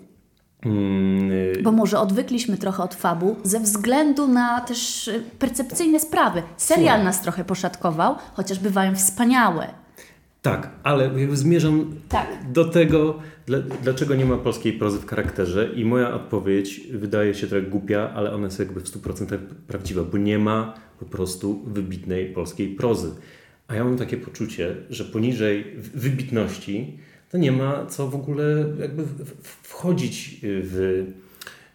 Mm, y, Bo może odwykliśmy trochę od fabu ze względu na też y, percepcyjne sprawy. Serial Słuchaj. nas trochę poszatkował, chociaż bywają wspaniałe. Tak, ale jakby zmierzam Tak. do tego, dla, dlaczego nie ma polskiej prozy w charakterze i moja odpowiedź wydaje się trochę głupia, ale ona jest jakby w 100% prawdziwa, bo nie ma po prostu wybitnej polskiej prozy. A ja mam takie poczucie, że poniżej wybitności to nie ma co w ogóle jakby w- w- wchodzić w,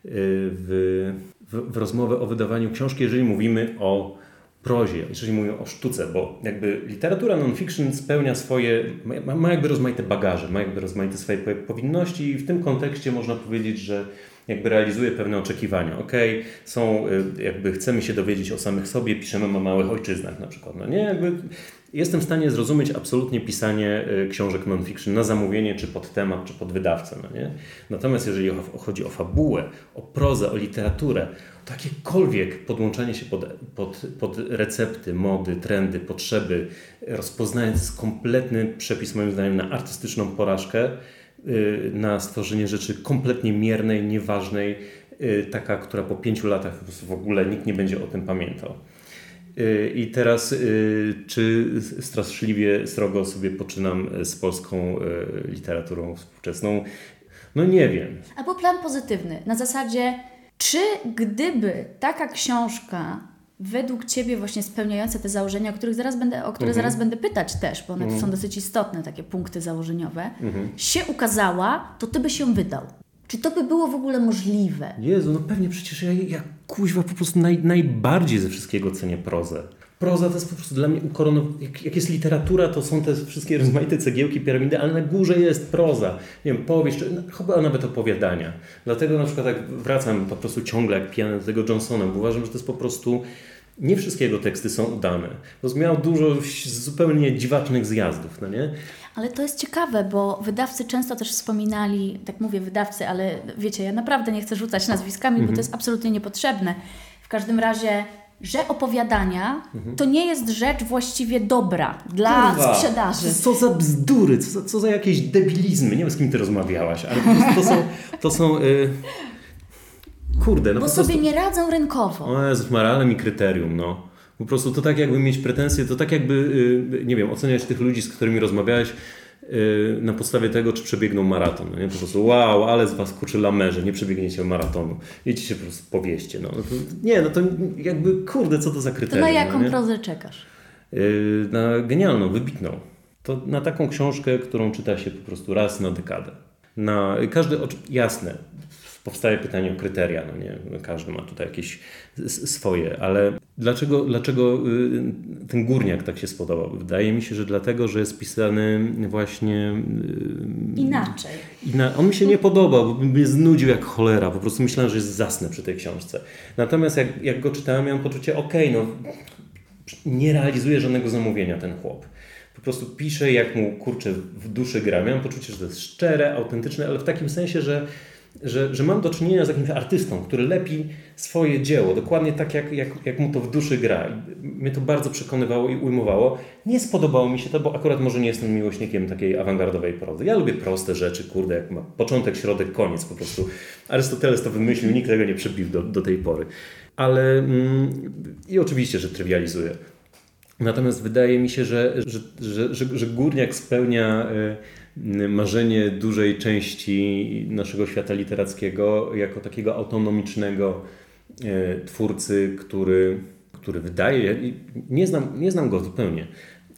w, w, rozmowę o wydawaniu książki, jeżeli mówimy o prozie, jeżeli mówimy o sztuce, bo jakby literatura non-fiction spełnia swoje, ma, ma jakby rozmaite bagaże, ma jakby rozmaite swoje po- powinności i w tym kontekście można powiedzieć, że jakby realizuje pewne oczekiwania. Okej, są, y, jakby chcemy się dowiedzieć o samych sobie, piszemy o małych ojczyznach na przykład. No nie, jakby jestem w stanie zrozumieć absolutnie pisanie y, książek non-fiction na zamówienie, czy pod temat, czy pod wydawcę. No nie? Natomiast jeżeli chodzi o fabułę, o prozę, o literaturę, to jakiekolwiek podłączanie się pod, pod, pod recepty, mody, trendy, potrzeby, rozpoznając kompletny przepis moim zdaniem na artystyczną porażkę, y, na stworzenie rzeczy kompletnie miernej, nieważnej, y, taka, która po pięciu latach w ogóle nikt nie będzie o tym pamiętał. Y, I teraz, y, czy straszliwie srogo sobie poczynam z polską y, literaturą współczesną? No nie wiem. Albo plan pozytywny, na zasadzie, czy gdyby taka książka według Ciebie właśnie spełniająca te założenia, o których zaraz będę, o które Mhm. zaraz będę pytać też, bo one są dosyć istotne, takie punkty założeniowe, Mhm. się ukazała, to Ty byś ją wydał. Czy to by było w ogóle możliwe? Jezu, no pewnie przecież ja, ja kuźwa po prostu naj, najbardziej ze wszystkiego cenię prozę. Proza to jest po prostu dla mnie ukoronowana. Jak, jak jest literatura, to są te wszystkie rozmaite cegiełki, piramidy, ale na górze jest proza. Nie wiem, powieść, no, chyba nawet opowiadania. Dlatego na przykład jak wracam po prostu ciągle jak pijany do tego Johnsona, bo uważam, że to jest po prostu... Nie wszystkie jego teksty są udane. Miał dużo zupełnie dziwacznych zjazdów, no nie? Ale to jest ciekawe, bo wydawcy często też wspominali, tak mówię wydawcy, ale wiecie, ja naprawdę nie chcę rzucać nazwiskami, Mhm. bo to jest absolutnie niepotrzebne. W każdym razie, że opowiadania to nie jest rzecz właściwie dobra dla Mhm. Kurwa, sprzedaży. Co za bzdury, co, za- co za jakieś debilizmy. Nie wiem, z kim ty rozmawiałaś, ale po prostu to są... To są y... Kurde, no Bo po prostu... sobie nie radzą rynkowo. O Jezus, moralem i kryterium, no. Po prostu to tak jakby mieć pretensje, to tak jakby, y, nie wiem, oceniać tych ludzi, z którymi rozmawiałeś y, na podstawie tego, czy przebiegną maraton. No nie? Po prostu wow, ale z was kurczy lamerze, nie przebiegniecie maratonu. Idźcie się po prostu powieście. No. To, nie, no to jakby, kurde, co to za To kryterium. na jaką no, prozę czekasz? Y, na genialną, wybitną. To na taką książkę, którą czyta się po prostu raz na dekadę. Na każdy, jasne, powstaje pytanie o kryteria, no nie, każdy ma tutaj jakieś swoje, ale dlaczego, dlaczego y, ten górniak tak się spodobał? Wydaje mi się, że dlatego, że jest pisany właśnie y, Inaczej. i na, on mi się nie podobał, bo mnie znudził jak cholera. Po prostu myślałem, że jest zasnę przy tej książce. Natomiast jak, jak go czytałem, miałem poczucie, okej, no nie realizuje żadnego zamówienia ten chłop. Po prostu pisze, jak mu kurczę w duszy gra. Miałem poczucie, że to jest szczere, autentyczne, ale w takim sensie, że, że, że mam do czynienia z jakimś artystą, który lepi swoje dzieło, dokładnie tak, jak, jak, jak mu to w duszy gra. I mnie to bardzo przekonywało i ujmowało. Nie spodobało mi się to, bo akurat może nie jestem miłośnikiem takiej awangardowej prozy. Ja lubię proste rzeczy, kurde, jak ma początek, środek, koniec po prostu. Arystoteles to wymyślił, nikt tego nie przebił do, do tej pory. Ale mm, i oczywiście, że trywializuje. Natomiast wydaje mi się, że, że, że, że, że górniak spełnia y, marzenie dużej części naszego świata literackiego jako takiego autonomicznego y, twórcy, który, który wydaje, nie znam, nie znam go zupełnie,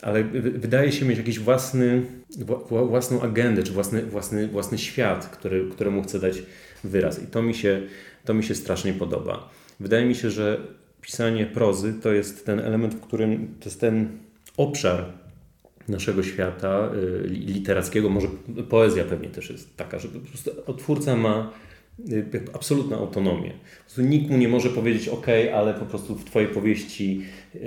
ale wy- wydaje się mieć jakiś własny, wła- wła- własną agendę, czy własny, własny, własny świat, który, któremu chce dać wyraz. I to mi, się, to mi się strasznie podoba. Wydaje mi się, że pisanie prozy to jest ten element, w którym to jest ten obszar naszego świata literackiego, może poezja pewnie też jest taka, że po prostu twórca ma absolutną autonomię. Nikt mu nie może powiedzieć, ok, ale po prostu w Twojej powieści yy,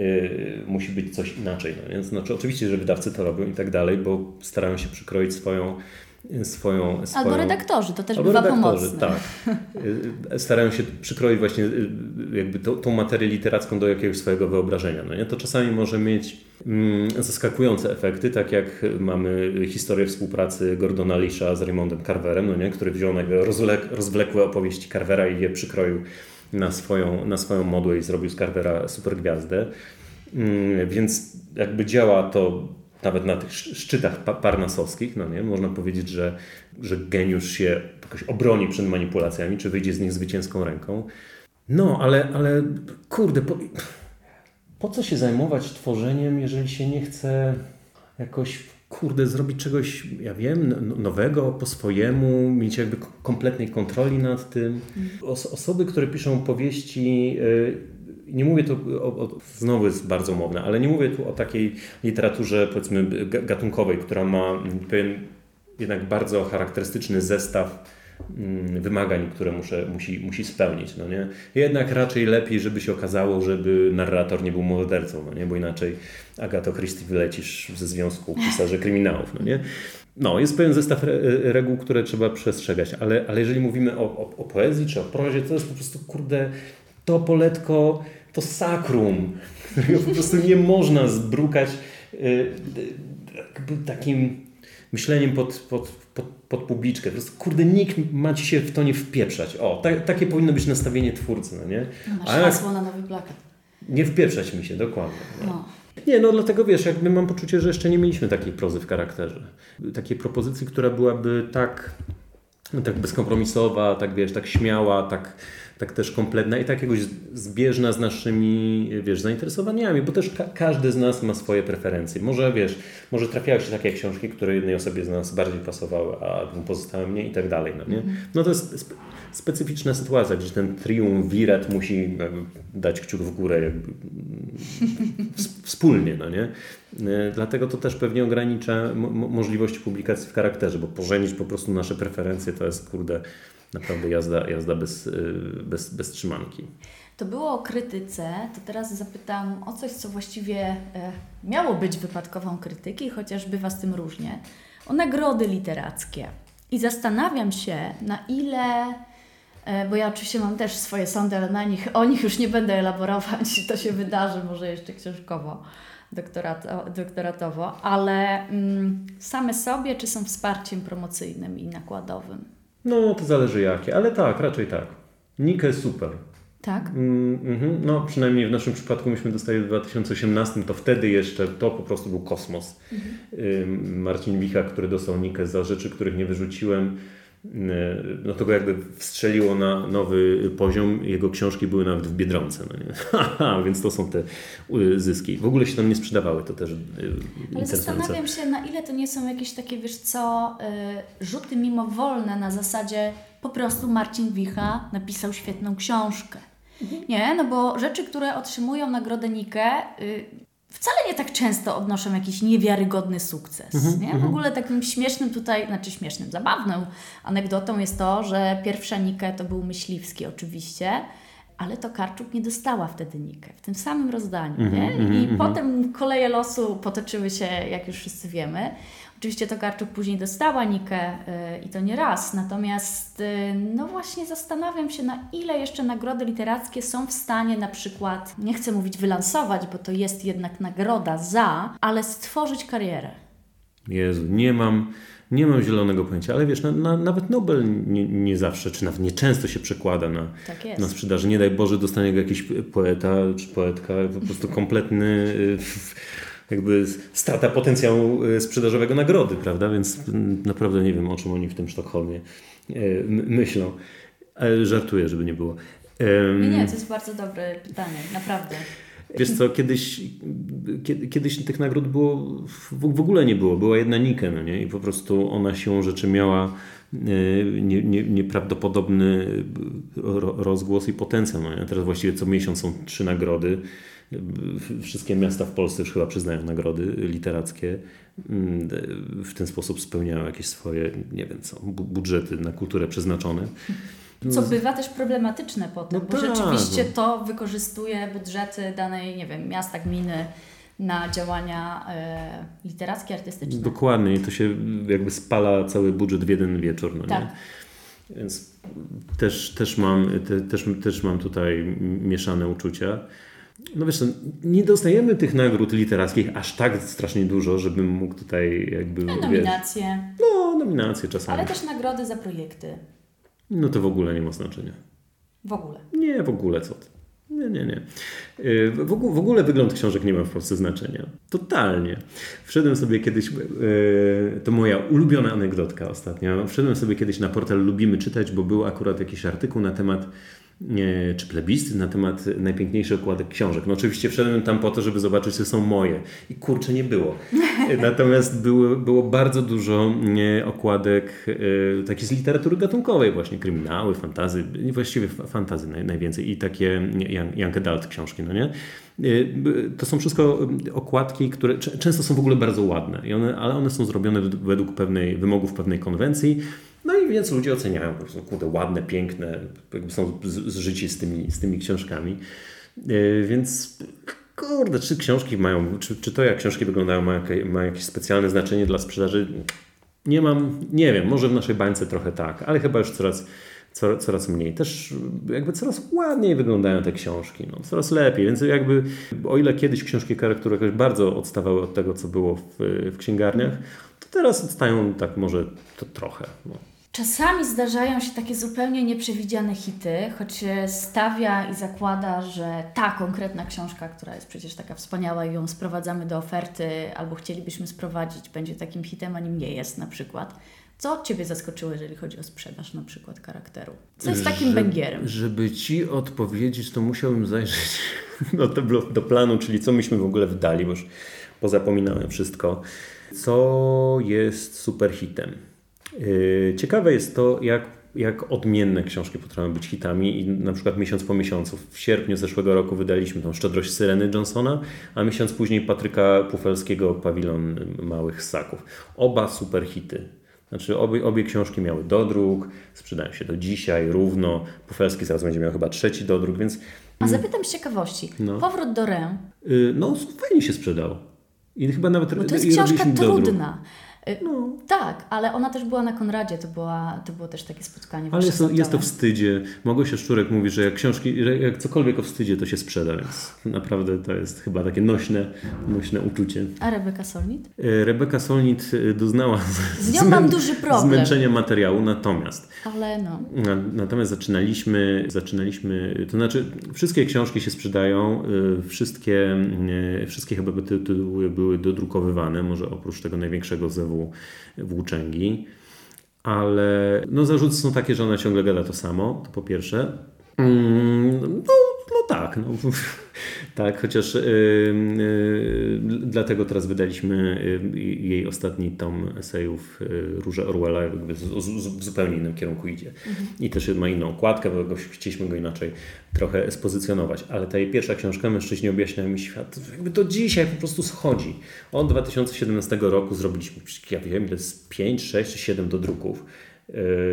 musi być coś inaczej. No więc znaczy, oczywiście, że wydawcy to robią i tak dalej, bo starają się przykroić swoją Swoją, swoją... Albo redaktorzy, to też Albo bywa pomocne. tak. (laughs) Starają się przykroić właśnie y, jakby tą, tą materię literacką do jakiegoś swojego wyobrażenia. No nie? To czasami może mieć mm, zaskakujące efekty, tak jak mamy historię współpracy Gordona Lisha z Raymondem Carverem, no nie? który wziął rozwlek, rozwlekłe opowieści Carvera i je przykroił na swoją, na swoją modłę i zrobił z Carvera supergwiazdę. Mm, więc jakby działa to nawet na tych szczytach parnasowskich, no nie, można powiedzieć, że, że geniusz się jakoś obroni przed manipulacjami, czy wyjdzie z nich zwycięską ręką. No, ale, ale kurde, po, po co się zajmować tworzeniem, jeżeli się nie chce jakoś, kurde, zrobić czegoś, ja wiem, nowego, po swojemu, mieć jakby kompletnej kontroli nad tym. Os osoby, które piszą powieści, yy, nie mówię tu, o, o, znowu jest bardzo umowne, ale nie mówię tu o takiej literaturze powiedzmy gatunkowej, która ma pewien jednak bardzo charakterystyczny zestaw mm, wymagań, które muszę, musi, musi spełnić. No nie? Jednak raczej lepiej, żeby się okazało, żeby narrator nie był mordercą, no nie? bo inaczej Agato Christie wylecisz ze Związku Pisarzy (laughs) Kryminałów. No, nie? no jest pewien zestaw reguł, które trzeba przestrzegać, ale, ale jeżeli mówimy o, o, o poezji czy o prozie, to jest po prostu, kurde, to poletko to sakrum, którego po prostu nie można zbrukać y, takim myśleniem pod, pod, pod, pod publiczkę. Po prostu, kurde, nikt ma ci się w to nie wpieprzać. O, ta, takie powinno być nastawienie twórcy, no nie? No masz A hasło na nowy plakat. Nie wpieprzać mi się, dokładnie. No. no. Nie, no dlatego wiesz, jakby mam poczucie, że jeszcze nie mieliśmy takiej prozy w charakterze. Takiej propozycji, która byłaby tak, tak bezkompromisowa, tak wiesz, tak śmiała, tak tak też kompletna i tak jakoś zbieżna z naszymi, wiesz, zainteresowaniami, bo też ka każdy z nas ma swoje preferencje. Może, wiesz, może trafiały się takie książki, które jednej osobie z nas bardziej pasowały, a pozostałym nie i tak dalej, no nie? Mhm. No to jest spe specyficzna sytuacja, gdzie ten triumvirat musi dać kciuk w górę jakby, wspólnie, no nie? E, dlatego to też pewnie ogranicza możliwości publikacji w charakterze, bo pożenić po prostu nasze preferencje to jest, kurde, naprawdę jazda, jazda bez, y, bez, bez trzymanki. To było o krytyce, to teraz zapytam o coś, co właściwie e, miało być wypadkową krytyki, chociaż bywa z tym różnie. O nagrody literackie. I zastanawiam się, na ile, e, bo ja oczywiście mam też swoje sądy, ale na nich, o nich już nie będę elaborować, to się wydarzy może jeszcze książkowo, doktorato, doktoratowo, ale mm, same sobie, czy są wsparciem promocyjnym i nakładowym? No, to zależy jakie, ale tak, raczej tak. Nike super. Tak? Mm, mm, no, przynajmniej w naszym przypadku myśmy dostali w 2018, to wtedy jeszcze to po prostu był kosmos. Mhm. Marcin Wicha, który dostał Nikę za rzeczy, których nie wyrzuciłem, no to go jakby wstrzeliło na nowy poziom. Jego książki były nawet w Biedronce. No nie? (laughs) więc to są te zyski. W ogóle się tam nie sprzedawały, to też e, Ale zastanawiam się, na ile to nie są jakieś takie, wiesz co, e, rzuty mimowolne na zasadzie po prostu Marcin Wicha napisał świetną książkę. Mhm. Nie, no bo rzeczy, które otrzymują nagrodę Nike, y, wcale nie tak często odnoszą jakiś niewiarygodny sukces. Mm-hmm, nie? W mhm. ogóle takim śmiesznym tutaj, znaczy śmiesznym, zabawną anegdotą jest to, że pierwsza Nikę to był Myśliwski oczywiście, ale to Karczuk nie dostała wtedy Nikę, w tym samym rozdaniu. Mm-hmm, nie? I mm-hmm. potem koleje losu potoczyły się, jak już wszyscy wiemy. Oczywiście Tokarczuk później dostała Nikę yy, i to nie raz, natomiast yy, no właśnie zastanawiam się, na ile jeszcze nagrody literackie są w stanie na przykład, nie chcę mówić wylansować, bo to jest jednak nagroda za, ale stworzyć karierę. Jezu, nie mam, nie mam zielonego pojęcia, ale wiesz, na, na, nawet Nobel nie, nie, zawsze, czy nawet nie często się przekłada na, tak na sprzedaży. Nie daj Boże, dostanie go jakiś poeta czy poetka, po prostu (laughs) kompletny... Yy, jakby strata potencjału e, sprzedażowego nagrody, prawda? Więc naprawdę nie wiem, o czym oni w tym Sztokholmie e, myślą. Żartuję, żeby nie było. Nie, nie, to jest bardzo dobre pytanie, naprawdę. Wiesz co, kiedyś, kiedyś tych nagród było, w ogóle nie było. Była jedna Nike, no nie? I po prostu ona się rzeczy miała e, nie, nie, nieprawdopodobny rozgłos i potencjał. No nie? Teraz właściwie co miesiąc są trzy nagrody Wszystkie miasta w Polsce już chyba przyznają nagrody literackie. Mm, w ten sposób spełniają jakieś swoje, nie wiem co, budżety na kulturę przeznaczone. Co bywa też problematyczne potem, no bo tak, rzeczywiście no. to wykorzystuje budżety danej, nie wiem, miasta, gminy na działania e, literackie, artystyczne. Dokładnie i to się jakby spala cały budżet w jeden wieczór. No tak. Nie? Więc też, też, mam, te, też, też mam tutaj mieszane uczucia. No wiesz, nie dostajemy tych nagród literackich aż tak strasznie dużo, żebym mógł tutaj jakby... No, nominacje. Wiesz, no, nominacje czasami. Ale też nagrody za projekty. No to w ogóle nie ma znaczenia. W ogóle? Nie, w ogóle co ty. Nie, nie, nie. Y, w ogóle, w ogóle wygląd książek nie ma w Polsce znaczenia. Totalnie. Wszedłem sobie kiedyś, y, to moja ulubiona anegdotka ostatnio, wszedłem sobie kiedyś na portal Lubimy Czytać, bo był akurat jakiś artykuł na temat czy plebiscyt na temat najpiękniejszych okładek książek. No oczywiście wszedłem tam po to, żeby zobaczyć, czy są moje. I kurczę, nie było. (laughs) Natomiast było, było bardzo dużo okładek e, takich z literatury gatunkowej właśnie, kryminały, fantazy, właściwie fantazy naj, najwięcej i takie young adult książki, no nie? E, to są wszystko okładki, które często są w ogóle bardzo ładne, I one, ale one są zrobione według pewnej, wymogów pewnej konwencji no i więc ludzie oceniają, po prostu, kurde, ładne, piękne, jakby są zżyci z tymi, z tymi książkami. Yy, więc kurde, czy książki mają, czy, czy to jak książki wyglądają ma, ma jakieś specjalne znaczenie dla sprzedaży? Nie mam, nie wiem, może w naszej bańce trochę tak, ale chyba już coraz, coraz, coraz mniej. Też jakby coraz ładniej wyglądają te książki, no, coraz lepiej, więc jakby o ile kiedyś książki charakteru jakoś bardzo odstawały od tego, co było w, w księgarniach, to teraz odstają tak może to trochę. No. Czasami zdarzają się takie zupełnie nieprzewidziane hity, choć się stawia i zakłada, że ta konkretna książka, która jest przecież taka wspaniała i ją sprowadzamy do oferty, albo chcielibyśmy sprowadzić, będzie takim hitem, a nim nie jest na przykład. Co Ciebie zaskoczyło, jeżeli chodzi o sprzedaż na przykład charakteru? Co jest takim węgierem? Żeby Ci odpowiedzieć, to musiałbym zajrzeć (laughs) do, do planu, czyli co myśmy w ogóle wdali, bo już pozapominałem wszystko. Co jest super hitem? Yy, ciekawe jest to, jak, jak odmienne książki potrafią być hitami i na przykład miesiąc po miesiącu. W sierpniu zeszłego roku wydaliśmy tą Szczodrość Syreny Johnsona, a miesiąc później Patryka Pufelskiego Pawilon Małych Ssaków. Oba super hity. Znaczy obie, obie książki miały dodruk, sprzedają się do dzisiaj równo. Pufelski zaraz będzie miał chyba trzeci dodruk, więc... A zapytam z ciekawości. No. Powrót do Rę. Yy, no fajnie się sprzedał. I chyba nawet... Bo to jest książka trudna. Y, no. Tak, ale ona też była na Konradzie, to, była, to było też takie spotkanie. Ale jest to, jest to wstydzie. Małgosia Szczurek mówi, że jak książki, że jak cokolwiek o wstydzie, to się sprzeda, więc naprawdę to jest chyba takie nośne, nośne uczucie. A Rebeka Solnit? Y, Rebeka Solnit y, doznała z nią mam duży problem. zmęczenia materiału, natomiast ale no. Natomiast zaczynaliśmy, zaczynaliśmy, to znaczy wszystkie książki się sprzedają, wszystkie, wszystkie chyba tytuły były dodrukowywane, może oprócz tego największego zewu włóczęgi. Ale no, zarzuty są takie, że ona ciągle gada to samo, to po pierwsze. Mm, no, no tak, no, (laughs) tak, chociaż yy, yy, dlatego teraz wydaliśmy yy, jej ostatni tom esejów Róże Orwella, jakby z, z, w zupełnie innym kierunku idzie. Mhm. I też ma inną okładkę, bo chcieliśmy go inaczej trochę spozycjonować. Ale ta jej pierwsza książka, Mężczyźni objaśniają mi świat, jakby do dzisiaj po prostu schodzi. Od 2017 roku zrobiliśmy, ja wiem, to jest 5, 6 7 do druków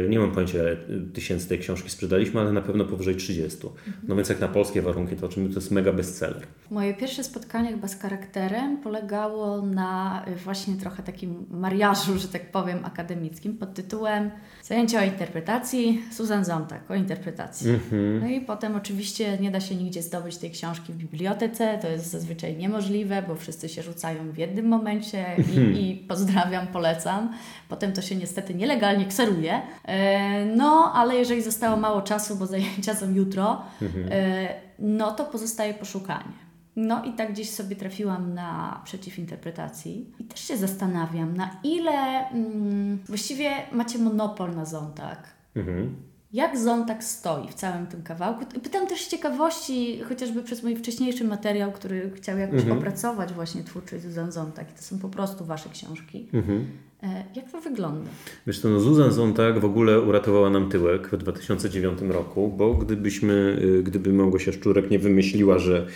nie mam pojęcia, ile tysięcy tej książki sprzedaliśmy, ale na pewno powyżej 30. No więc jak na polskie warunki, to oczywiście to jest mega bestseller. Moje pierwsze spotkanie chyba z charakterem polegało na właśnie trochę takim mariażu, że tak powiem, akademickim pod tytułem Zajęcia o interpretacji Susan Zontag, o interpretacji. Mm-hmm. No i potem oczywiście nie da się nigdzie zdobyć tej książki w bibliotece, to jest zazwyczaj niemożliwe, bo wszyscy się rzucają w jednym momencie i, mm-hmm. i pozdrawiam, polecam. Potem to się niestety nielegalnie kseruje. E, no, ale jeżeli zostało mało czasu, bo zajęcia są jutro, mm-hmm. no to pozostaje poszukanie. No i tak gdzieś sobie trafiłam na przeciwinterpretacji i też się zastanawiam, na ile mm, właściwie macie monopol na Zontag. Mhm. Jak Zontag stoi w całym tym kawałku? Pytam też z ciekawości, chociażby przez mój wcześniejszy materiał, który chciał jakoś mhm. opracować właśnie twórczość Zuzan Zontag. To są po prostu Wasze książki. Mhm. E, jak to wygląda? Wiesz to no Zuzan Zontag w ogóle uratowała nam tyłek w 2009 roku, bo gdybyśmy, y, gdyby Małgosia Szczurek nie wymyśliła, że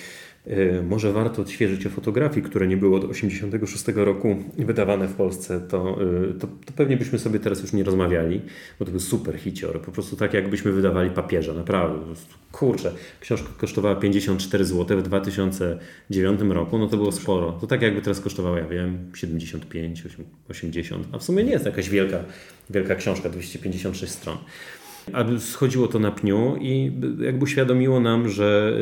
może warto odświeżyć o fotografii, które nie było od 1986 roku wydawane w Polsce, to, e, to, to, pewnie byśmy sobie teraz już nie rozmawiali, bo to był super hicior. Po prostu tak, jakbyśmy wydawali papieża, naprawdę. Kurczę, książka kosztowała 54 zł w 2009 roku, no to było sporo. To tak jakby teraz kosztowała, ja wiem, 75, 80, a w sumie nie jest jakaś wielka, wielka książka, 256 stron. A schodziło to na pniu i jakby uświadomiło nam, że,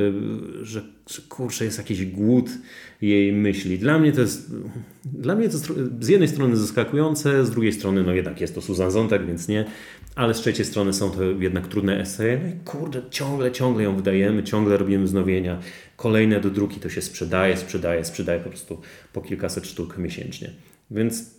że, że kurczę, jest jakiś głód jej myśli. Dla mnie to jest, dla mnie to z jednej strony zaskakujące, z drugiej strony no jednak jest to Susan Zontag, więc nie, ale z trzeciej strony są to jednak trudne eseje. No i kurde, ciągle, ciągle ją wydajemy, ciągle robimy wznowienia. Kolejne do druki to się sprzedaje, sprzedaje, sprzedaje po prostu po kilkaset sztuk miesięcznie. Więc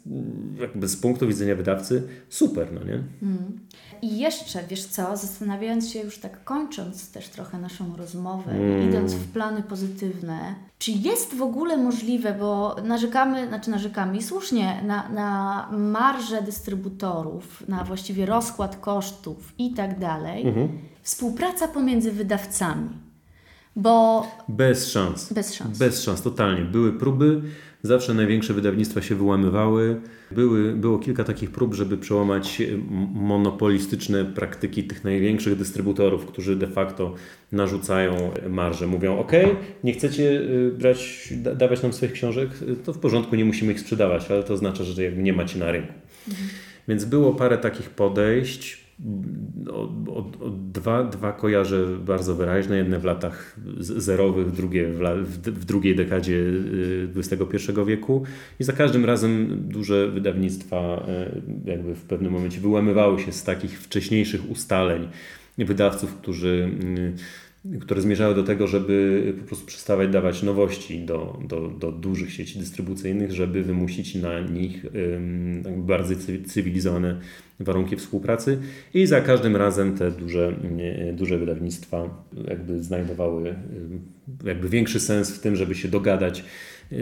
jakby z punktu widzenia wydawcy super, no nie? Mm. I jeszcze, wiesz co, zastanawiając się już tak kończąc też trochę naszą rozmowę, mm. idąc w plany pozytywne, czy jest w ogóle możliwe, bo narzekamy, znaczy narzekamy słusznie, na, na marże dystrybutorów, na właściwie rozkład kosztów i tak dalej, -hmm. współpraca pomiędzy wydawcami. Bo... Bez szans. Bez szans. Bez szans, totalnie. Były próby, Zawsze największe wydawnictwa się wyłamywały. Były, było kilka takich prób, żeby przełamać monopolistyczne praktyki tych największych dystrybutorów, którzy de facto narzucają marże. Mówią: OK, nie chcecie y, brać, dawać nam swoich książek, to w porządku, nie musimy ich sprzedawać, ale to oznacza, że nie macie na rynku. Mhm. Więc było parę takich podejść od, od, od dwa, dwa kojarzę bardzo wyraźne, jedne w latach zerowych, drugie w, la, w, w drugiej dekadzie XXI y, wieku. I za każdym razem duże wydawnictwa y, jakby w pewnym momencie wyłamywały się z takich wcześniejszych ustaleń wydawców, którzy y, które zmierzały do tego, żeby po prostu przestawać dawać nowości do, do, do dużych sieci dystrybucyjnych, żeby wymusić na nich bardzo cywilizowane warunki współpracy. I za każdym razem te duże, duże wydawnictwa jakby znajdowały jakby większy sens w tym, żeby się dogadać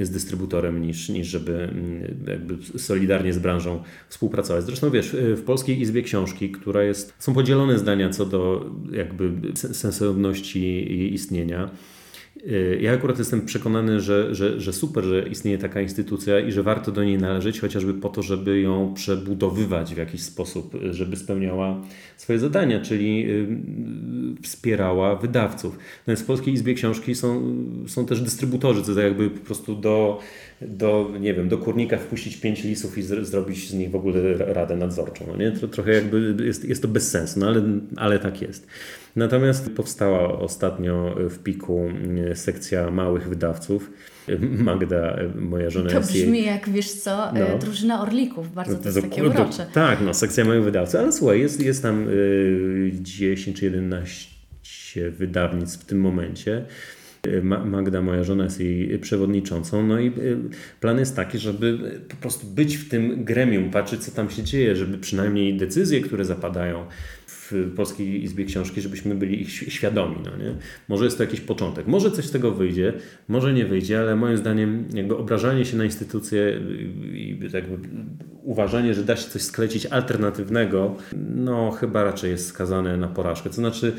z dystrybutorem niż, niż żeby mm, jakby solidarnie z branżą współpracować. Zresztą wiesz, w Polskiej Izbie Książki, która jest, są podzielone zdania co do jakby sensowności jej istnienia. Y, ja akurat jestem przekonany, że, że, że super, że istnieje taka instytucja i że warto do niej należeć, chociażby po to, żeby ją przebudowywać w jakiś sposób, żeby spełniała swoje zadania, czyli y, wspierała wydawców. Natomiast w Polskiej Izbie Książki są, są też dystrybutorzy, co to jakby po prostu do, do, nie wiem, do kurnika wpuścić pięć lisów i z, zrobić z nich w ogóle radę nadzorczą. No nie? Trochę jakby jest, jest to bez sensu, no ale, ale tak jest. Natomiast powstała ostatnio w Piku mm, sekcja małych wydawców. Magda, moja żona To brzmi jej... jak, wiesz co, e, no. drużyna orlików. Bardzo to jest takie urocze. Tak, no, sekcja małych wydawców. Ale słuchaj, jest, jest tam y, 10 czy 11 wydawnictw w tym momencie. Magda, moja żona, jest jej przewodniczącą. No i y, plan jest taki, żeby po prostu być w tym gremium, patrzeć, co tam się dzieje, żeby przynajmniej decyzje, które zapadają, w Polskiej Izbie Książki, żebyśmy byli ich świadomi. No nie? Może jest to jakiś początek. Może coś z tego wyjdzie, może nie wyjdzie, ale moim zdaniem jakby obrażanie się na instytucje i jakby uważanie, że da się coś sklecić alternatywnego, no chyba raczej jest skazane na porażkę. To znaczy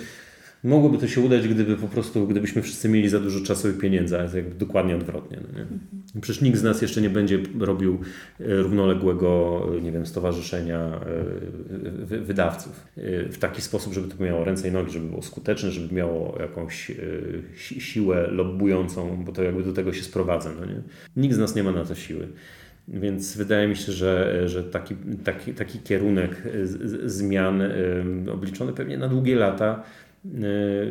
Mogłoby to się udać, gdyby po prostu, gdybyśmy wszyscy mieli za dużo czasu i pieniędzy, ale jest dokładnie odwrotnie. No nie? Mhm. Przecież nikt z nas jeszcze nie będzie robił e, równoległego, e, nie wiem, stowarzyszenia e, wydawców w taki sposób, żeby to miało ręce i nogi, żeby było skuteczne, żeby miało jakąś siłę lobbującą, bo to jakby do tego się sprowadza. No nie? Nikt z nas nie ma na to siły. Więc wydaje mi się, że, że taki, taki, taki kierunek zmian obliczony pewnie na długie lata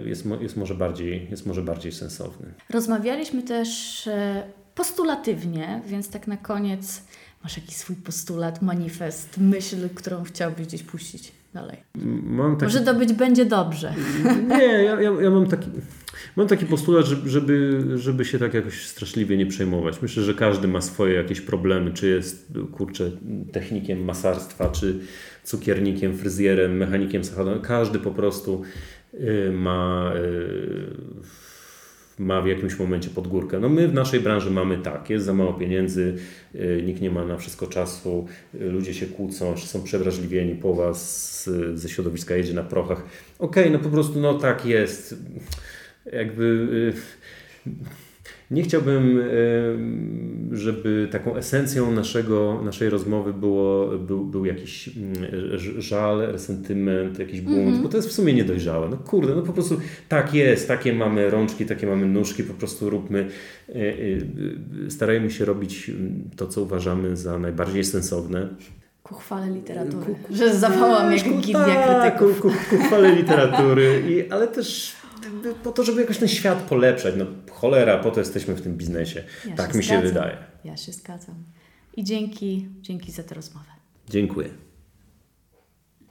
jest, jest, może bardziej, jest może bardziej sensowny. Rozmawialiśmy też e, postulatywnie, więc tak na koniec masz jakiś swój postulat, manifest, myśl, którą chciałbyś gdzieś puścić dalej. Mam taki... Może to być będzie dobrze. (laughs) Nie, ja, ja, ja mam taki... Mam taki postulat, żeby, żeby się tak jakoś straszliwie nie przejmować. Myślę, że każdy ma swoje jakieś problemy, czy jest, kurczę, technikiem masarstwa, czy cukiernikiem, fryzjerem, mechanikiem samochodowym. Każdy po prostu Y, ma, y, ma w jakimś momencie podgórkę. No my w naszej branży mamy tak, jest za mało pieniędzy, y, nikt nie ma na wszystko czasu, ludzie się kłócą, są przewrażliwieni, połowa z, ze środowiska jedzie na prochach. Okej, okay, no po prostu no tak jest. Jakby Nie chciałbym, żeby taką esencją naszego, naszej rozmowy było, był, był jakiś mm, żal, resentyment, jakiś bunt, mm -hmm. bo to jest w sumie niedojrzałe. No kurde, no po prostu tak jest, takie mamy rączki, takie mamy nóżki, po prostu róbmy, e, e, starajmy się robić to, co uważamy za najbardziej sensowne. Ku chwale literatury. Ku, że zawałam jak gildia tak, krytyków. Ku, ku, ku chwale literatury, I, ale też po to, żeby jakoś ten świat polepszać. No cholera, po to jesteśmy w tym biznesie. Ja tak mi się wydaje. Ja się zgadzam. I dzięki, dzięki za tę rozmowę. Dziękuję.